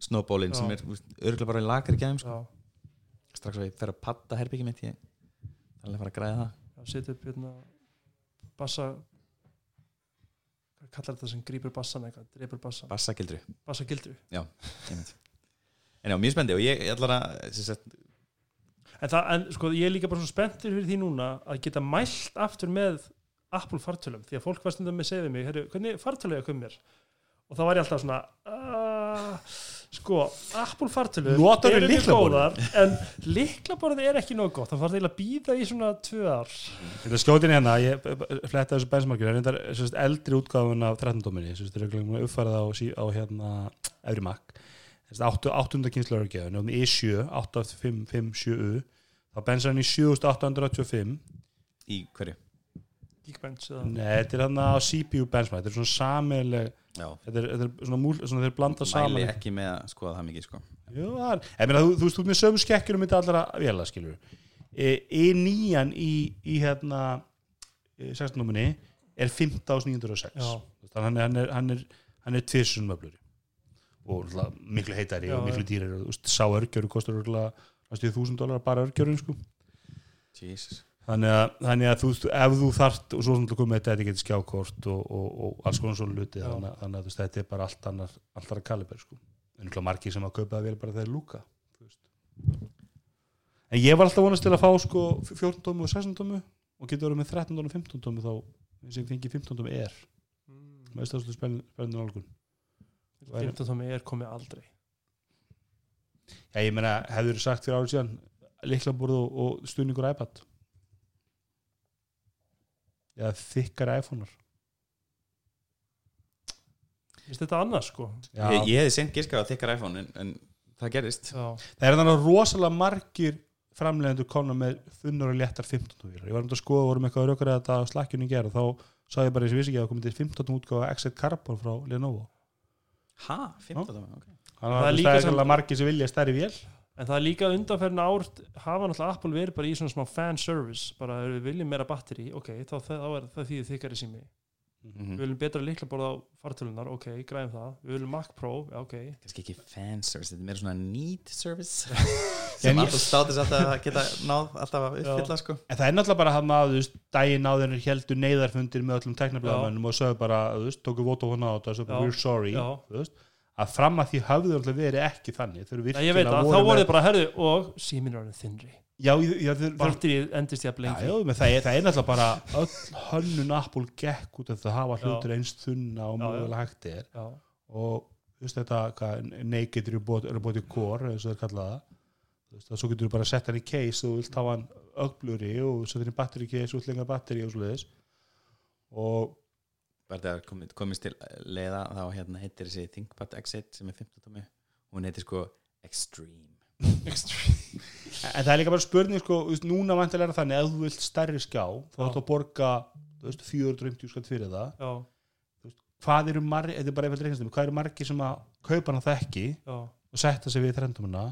snowballin sem Já. er örgulega bara í lagri gæðum sko. já, strax að ég fer að patta herbyggi mitt ég er alveg að fara að græða. Það já, setja upp hérna bassa hvað kallar þetta sem grípur bassan eitthvað, bassan, bassagildru. Bassa gildru einmitt. en já, mjög spendi og ég, ég ætlar að sagt, en, það, en sko, ég er líka bara svo spenntur fyrir því núna að geta mælt aftur með Apple fartölum, því að fólk var stundum með að segja við mig, herru, hvernig fartölu er að koma mér? Og þá var ég alltaf svona uh, sko, Apple fartölu eru mjög góðar, en liklaborðið er ekki nóg gott, það var eiginlega að býða í svona tvö ár. Þetta skjótin hérna, ég fletta þessu benchmarkinu, það er reyndar sem sagt, eldri útgáfun af 13 dóminni, sem þetta er uppfærið á, á hérna Efri að 8. kynsla örgjöfun, um I7 8557U, þá bensar hann í 7885 í hverju Geekbench eða Nei, þetta er hann á CPU benchmark, þetta er svona samileg já, þetta er, þetta er svona, múl, svona þeir blanda saman mæli ekki með að skoða það mikið sko. Jú, það er, ég meina, þú, þú veist, þú ert með sömu skekkjunum þetta allra vela, skilur e, E9 í, í hérna e, 16 núminni er 15.906 Já. þannig að hann er, hann er, hann er, hann er tvissun möblur og miklu heitari Já, og miklu já. dýrari, þú veist, sá örgjöru kostur örgulega, næstu þúsund dólar bara örgjörun sko. Jesus. Þannig að, þannig að þú, ef þú þart og svo svona komið þetta er ekki skjákort og, og, og alls konar svona luti þannig, þannig að þú veist, þetta er bara allt annar allt annar kaliber sko. en náttúrulega margir sem að kaupa það vel bara þeir lúka þú en ég var alltaf vonast til að fá sko 14 tómu og 16 tómu og getur verið með 13 tómu og 15 tómu þá ég fengi 15 tómu er. Mm. með stöðslu spennandi nálgun. Væri- 15 tómi er komið aldrei. Já, ég meina, hefur sagt fyrir árið síðan liklaborð og, og stuðningur iPad eða þykkar iPhone-ar Vist þetta annars sko Já, ég, ég hefði sent giskað að þykkar iPhone en, en það gerist Já, það er þannig rosalega margir framleiðendur konu með þunnur og léttar 15 vílar. Ég var um að skoða, vorum eitthvað að rökra þetta slakkjunni í gerð, þá sá ég bara þessi vissi ekki að það komið til 15 útgáfa Exit Carbon frá Lenovo. ha, 15 tómi, ok Þannig Það er að það líka er sem... margir sem vilja stærri vél. En það er líka undanferðin ár hafa náttúrulega Apple verið bara í svona smá fan service bara ef við viljum meira batteri, ok, þá, þá er það því þykari sími. mm Við viljum betra líkla borða á fartölunar, ok, græðum það. Við viljum Mac Pro, ok. kannski ekki fan service, þetta er meira svona need service sem alltaf státis að geta náð alltaf að uppfylla sko En það er náttúrulega bara að, þú veist, daginn áður heldur neyðarfundir með öllum teknablaðamennum og sögðu bara, þú veist, tóku Vodafone á þetta svo bara, Já. we're sorry, Já. þú veist, að fram að því hafðu alltaf verið ekki þannig. Þeir eru Já, ég virkilega það, þá voru þið bara, herðu, og síminn er orðin þinnri. Já, já, já, þeir, Batterið endist jafn Já, lengi. já, menn það, er, það er náttúrulega bara öll hönnun Apple gekk út af það hafa Já. hlutur einst þunna og Já, já. mögulega hægt er Já, og þú veist þetta hvað, naked robotic core eins og það kalla það þú veist að svo getur þú bara að setja hann í case og þú vilt hafa hann ögbluri og setja hann í battery case og lengar batteri og svo leiðis og bara þegar komið, komist til leiða þá hérna heitir þessi ThinkPad Exit sem er 15 tómi og hún heitir sko Extreme. En það er líka bara spurning sko, núna vantilega er það þannig að ef þú vilt stærri skjá þá ættu að borga þú veist, 450 skatt fyrir það. Já, hvað eru margir, þetta er bara eitthvað reynastum hvað eru margir sem að kaupa hann það ekki já, og setja sig við trendumuna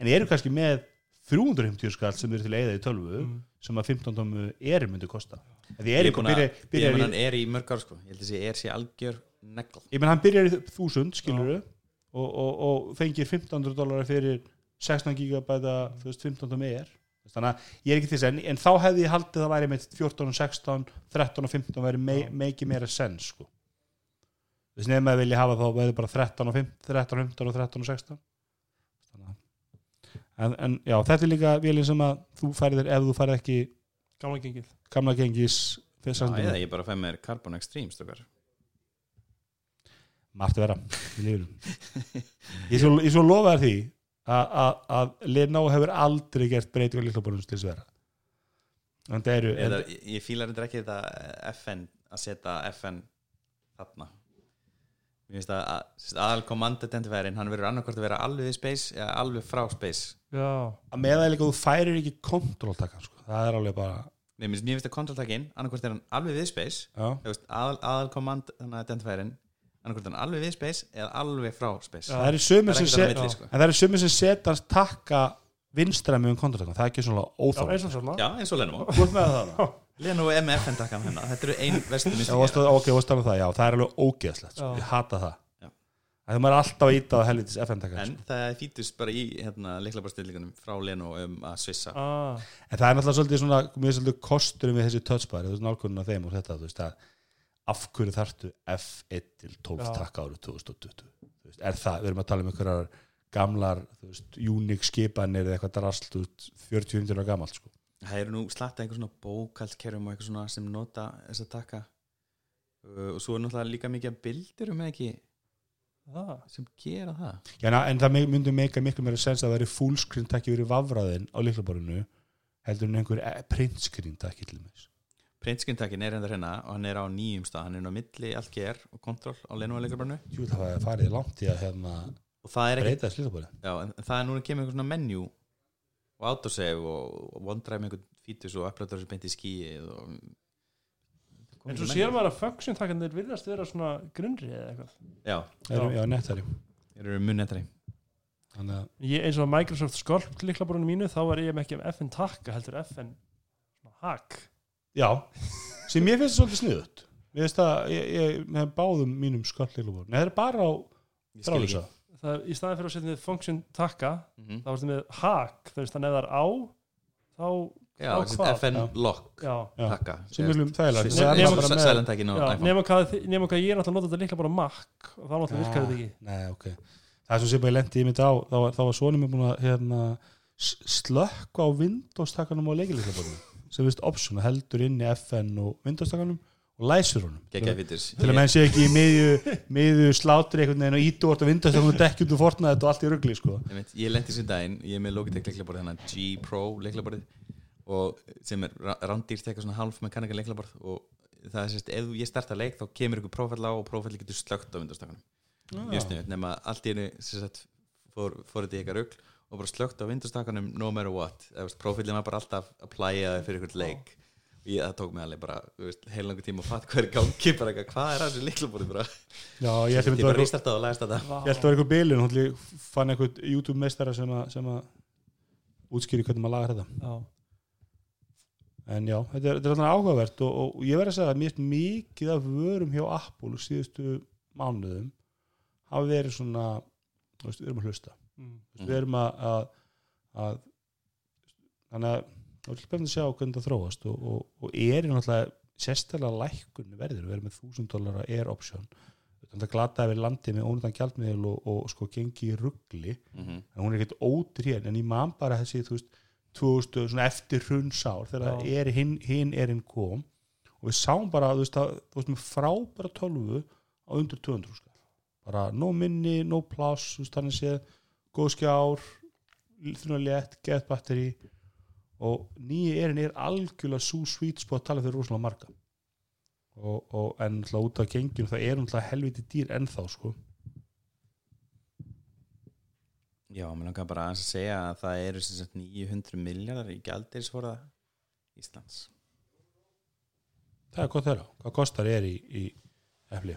en eru kannski með 350 skall sem eru til að eða í tölvu mm, sem að 15 tómu er myndi kosta Ég menn hann er í mörg ár sko. Ég held að er sér algjör negl. Ég menn hann byrjar í 1000 skilur og, og, og fengir 1500 dólar fyrir 16 gigabæta þú veist 15 tómu er þannig að ég er ekki til þess en, en þá hefði ég haldið að það væri með 14 og 16 13 og 15 væri me, mikið meira sens sko. Þess nefnum að vilja hafa þá verður bara 13 og 15 13 og 15 og 13 og 16 þannig að en, en já, þetta er líka vilja sem að þú færið ef þú færið ekki gamla gengið. Gamla gengis Já, fyrst eða ég bara fæ mér Carbon Extreme stökar margt vera í ég svo, ég svo lofa þér því að- að að Lenovo hefur aldrei gert breytingar líklaborunum til þess að vera. En það eru Eða, ég, ég fílar þetta ekki þetta FN að setja FN þarna. Mér finnst að, að aðal command identifierin hann verður annarkvort að vera alveg við space eða alveg frá space. Já, að með það líka þú færir ekki kontrolltakan sko. það er alveg bara Mér finnst, mér finnst að kontrolltakin annarkvort er hann alveg við space aðal, aðal command identifierin annarkvort er hann alveg við space eða alveg frá space. Já. það Það er sem, ekkert á set, sko. en það eru sumir sem setast takka vinstra með um kontrolltakan það er ekki svona já óþátt eins og svona. Já, eins og Lenovo. Með það Lenovo MFN takkan hennar, þetta eru ein vestu Já, mistökin varstu, ok, alveg það, það er alveg ógeðslegt sko. Ég hata það. að það maður er alltaf að íta á helvitis FN-takan En sko. það fýtust bara í hérna, leiklabarstillingunum frá Lenovo um að svissa ah, en það er náttúrulega svolítið svona mjög svolítið kosturum við þessi touchbar þú veist nálgunin af þeim og þetta veist að af hverju þarftu F1 til 12 Já. takka árið 2020 Þú veist, er það, við erum að tala um einhverjar gamlar, þú veist, Unix skipanir eða eitthvað drasl, þú veist, 40 ára gamalt sko. Það eru nú slatta einhver svona bókaldskerfum og eitthvað svona sem nota þess að taka uh, og svo er náttúrulega líka mikið af bildir um ekki það sem gera það. Já, na, en það myndi meika miklu meira sens að það veri fullscreen takki verið vafraðin á liklaborinu heldur en einhver eh, printscreen takki til þess Printskríntakin er enda hérna og hann er á nýjum stað. Hann er á milli Alger og Control á Lenovo leiklabarnu Jú, það var farið langt í að hérna, og það er ekki, breyta þess liklaborinu já, en það er núna kemur einhver svona menu og autosave og, og OneDrive með einhvern fítus og uploadur sem beint í skíið og en svo sér maður að function takandir virðast vera svona grunnri eða eitthvað. Já, Já, já nettari. Eru munnettari Þannig að, ég, eins og Microsoft skolp líklaborunum mínu þá var ég með ekki um FN takka heldur FN svona hack já, sem ég finnst svolítið sniðut Ég veist að ég, ég með báðum mínum skall liklaborinu Nei, það er bara á það, í staðin fyrir að setja með function takka Mhm. þá varstu með veist þannig að það er á þá, Já? FN lock. Takka sem er Silent takin á iPhone. nema hvað, ég er náttúrulega notað þetta líkla bara Mac og þá náttúrulega virkar þetta ekki. Nei, ok. Það er svo sem ég lendi í mitt á þá, var- þá var svonum mér búin að hérna, s- slökkva á Windows-takanum á leikiliklaborinu sem vist option og heldur inn í FN og Windows-takanum og læsir honum. Fítus til að menn sé ekki í miðju, miðju slátri einhvern veginn og ítu orð og Windows-takanum dekkjum þú fornaði þetta og allt í rugli sko. Ég, lendi sér daginn, ég er með Logitech leiklaborð þannig að G Pro leiklaborð og sem er ra- rándýrt eitthvað svona half mekanika leiklaborð og það er sérst, ef ég starta leik þá kemur ykkur prófæll á og prófæll getur slögt á vindustakanum mjög sniðut, nema allt í einu sagt, fór, fór þetta í eitthvað rugl og bara slögt á vindustakanum no matter what. Prófællin var bara alltaf að plæja fyrir ykkur leik. Og ég, það tók mig alveg bara heilangu tíma að fatta hvað er gangi bara eitthvað, hvað er að þessu leiklaborði bara? Já, ég ég ætti að bara vera restartað og lægast þetta. Ég held að vera eitthvað bilun hún fann eitthvað YouTube-meistara sem að, sem að útskýri hvernig maður lagar þetta. Já, en já, þetta er, þetta er alltaf áhugavert og, og ég verð að segja að finnst mikið af vörum hjá Apple síðustu mánuðum hafa verið svona veist, við erum að hlusta mm. Veist, við erum að, að, að þannig að það er spennandi að sjá hvernig það þróast og, og, og er náttúrulega sérstæðlega lækkun verður, við erum með 1000 dólar air option þetta glata yfir landið með ónýttan gjaldmiðil og, og sko gengi í ruggli mm -hmm. en hún er ekkert hér en ég man bara þessi þú veist 2000 svona eftir hrunnsár þegar er, hinn, hinn erinn kom. Og við sáum bara þú veist, að, þú veist frábæra tölvu á undir 200 skall bara no minni, no pláss þú veist þannig séð, góð skjár þrjuna létt, gett batteri. Og nýji erinn er algjörlega svo sweet spot að tala fyrir rosalega marga. Og, og en út af gengjum það er helviti dýr ennþá sko Já, mér langar bara að segja að það eru sem sagt 900 miljardar í gjaldirisforða Íslands. Það er gott þeirra, hvað kostar er í, í efli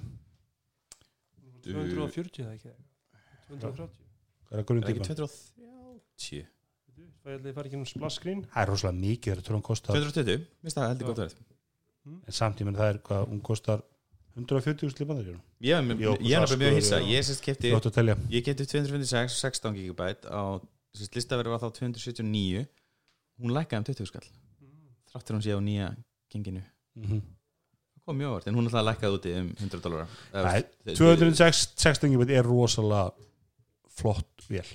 240 eða ekki? 230 hvað er ekki tíma. 230? það er ekki um splash screen. Það er rosalega mikið þegar tölum kostar. 220? Vist það heldur gott verið en samtíminn það er hvað, hún kostar 140 úr bandaríunum Ég er náttúrulega mjög Askur, hissa. já. Ég kefti flott að telja. Ég kefti 256 16 GB á sérst listaverið var þá 279 hún lækkaði um 20 skall þráttur hún sé á nýja genginu. Mm það kom mjög vart, en hún alltaf lækkað úti um 100 dólar Nei, 260 gigabit er rosalega flott vél.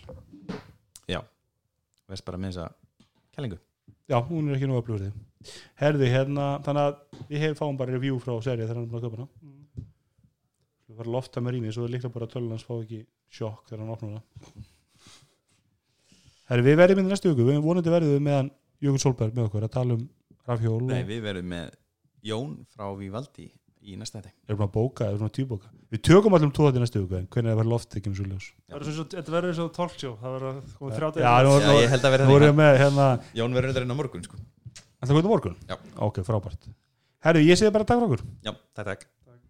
Veist bara með þessa kælingu. Já, hún er ekki nú að blúið þig herði hérna, þannig að við hefum fáum bara review frá serið þegar hann er búin að köpa hana. Við varum lofta með rými svo er líklega bara að tölun hans fá ekki sjokk þegar hann opnar hana. Herði, við verðum í næstu viku. Við vonandi verðum við meðan Jökull Solberg með okkur að tala um rafhjól og Nei, við verðum með Jón frá Vivaldi í næsta þetta erum búin að bóka, erum búin að tjúbóka við tökum allum tóðið í næstu viku en hvernig það verður loft ekki með svo ljós? Það Þetta verður eins og talkshow Það verður að koma þrjá erum það við með hérna Jón verður þetta inn á morgun sko. Það komið á morgun? Já. Ok, frábært Herru, ég segi bara takk fyrir okkur Já, takk, takk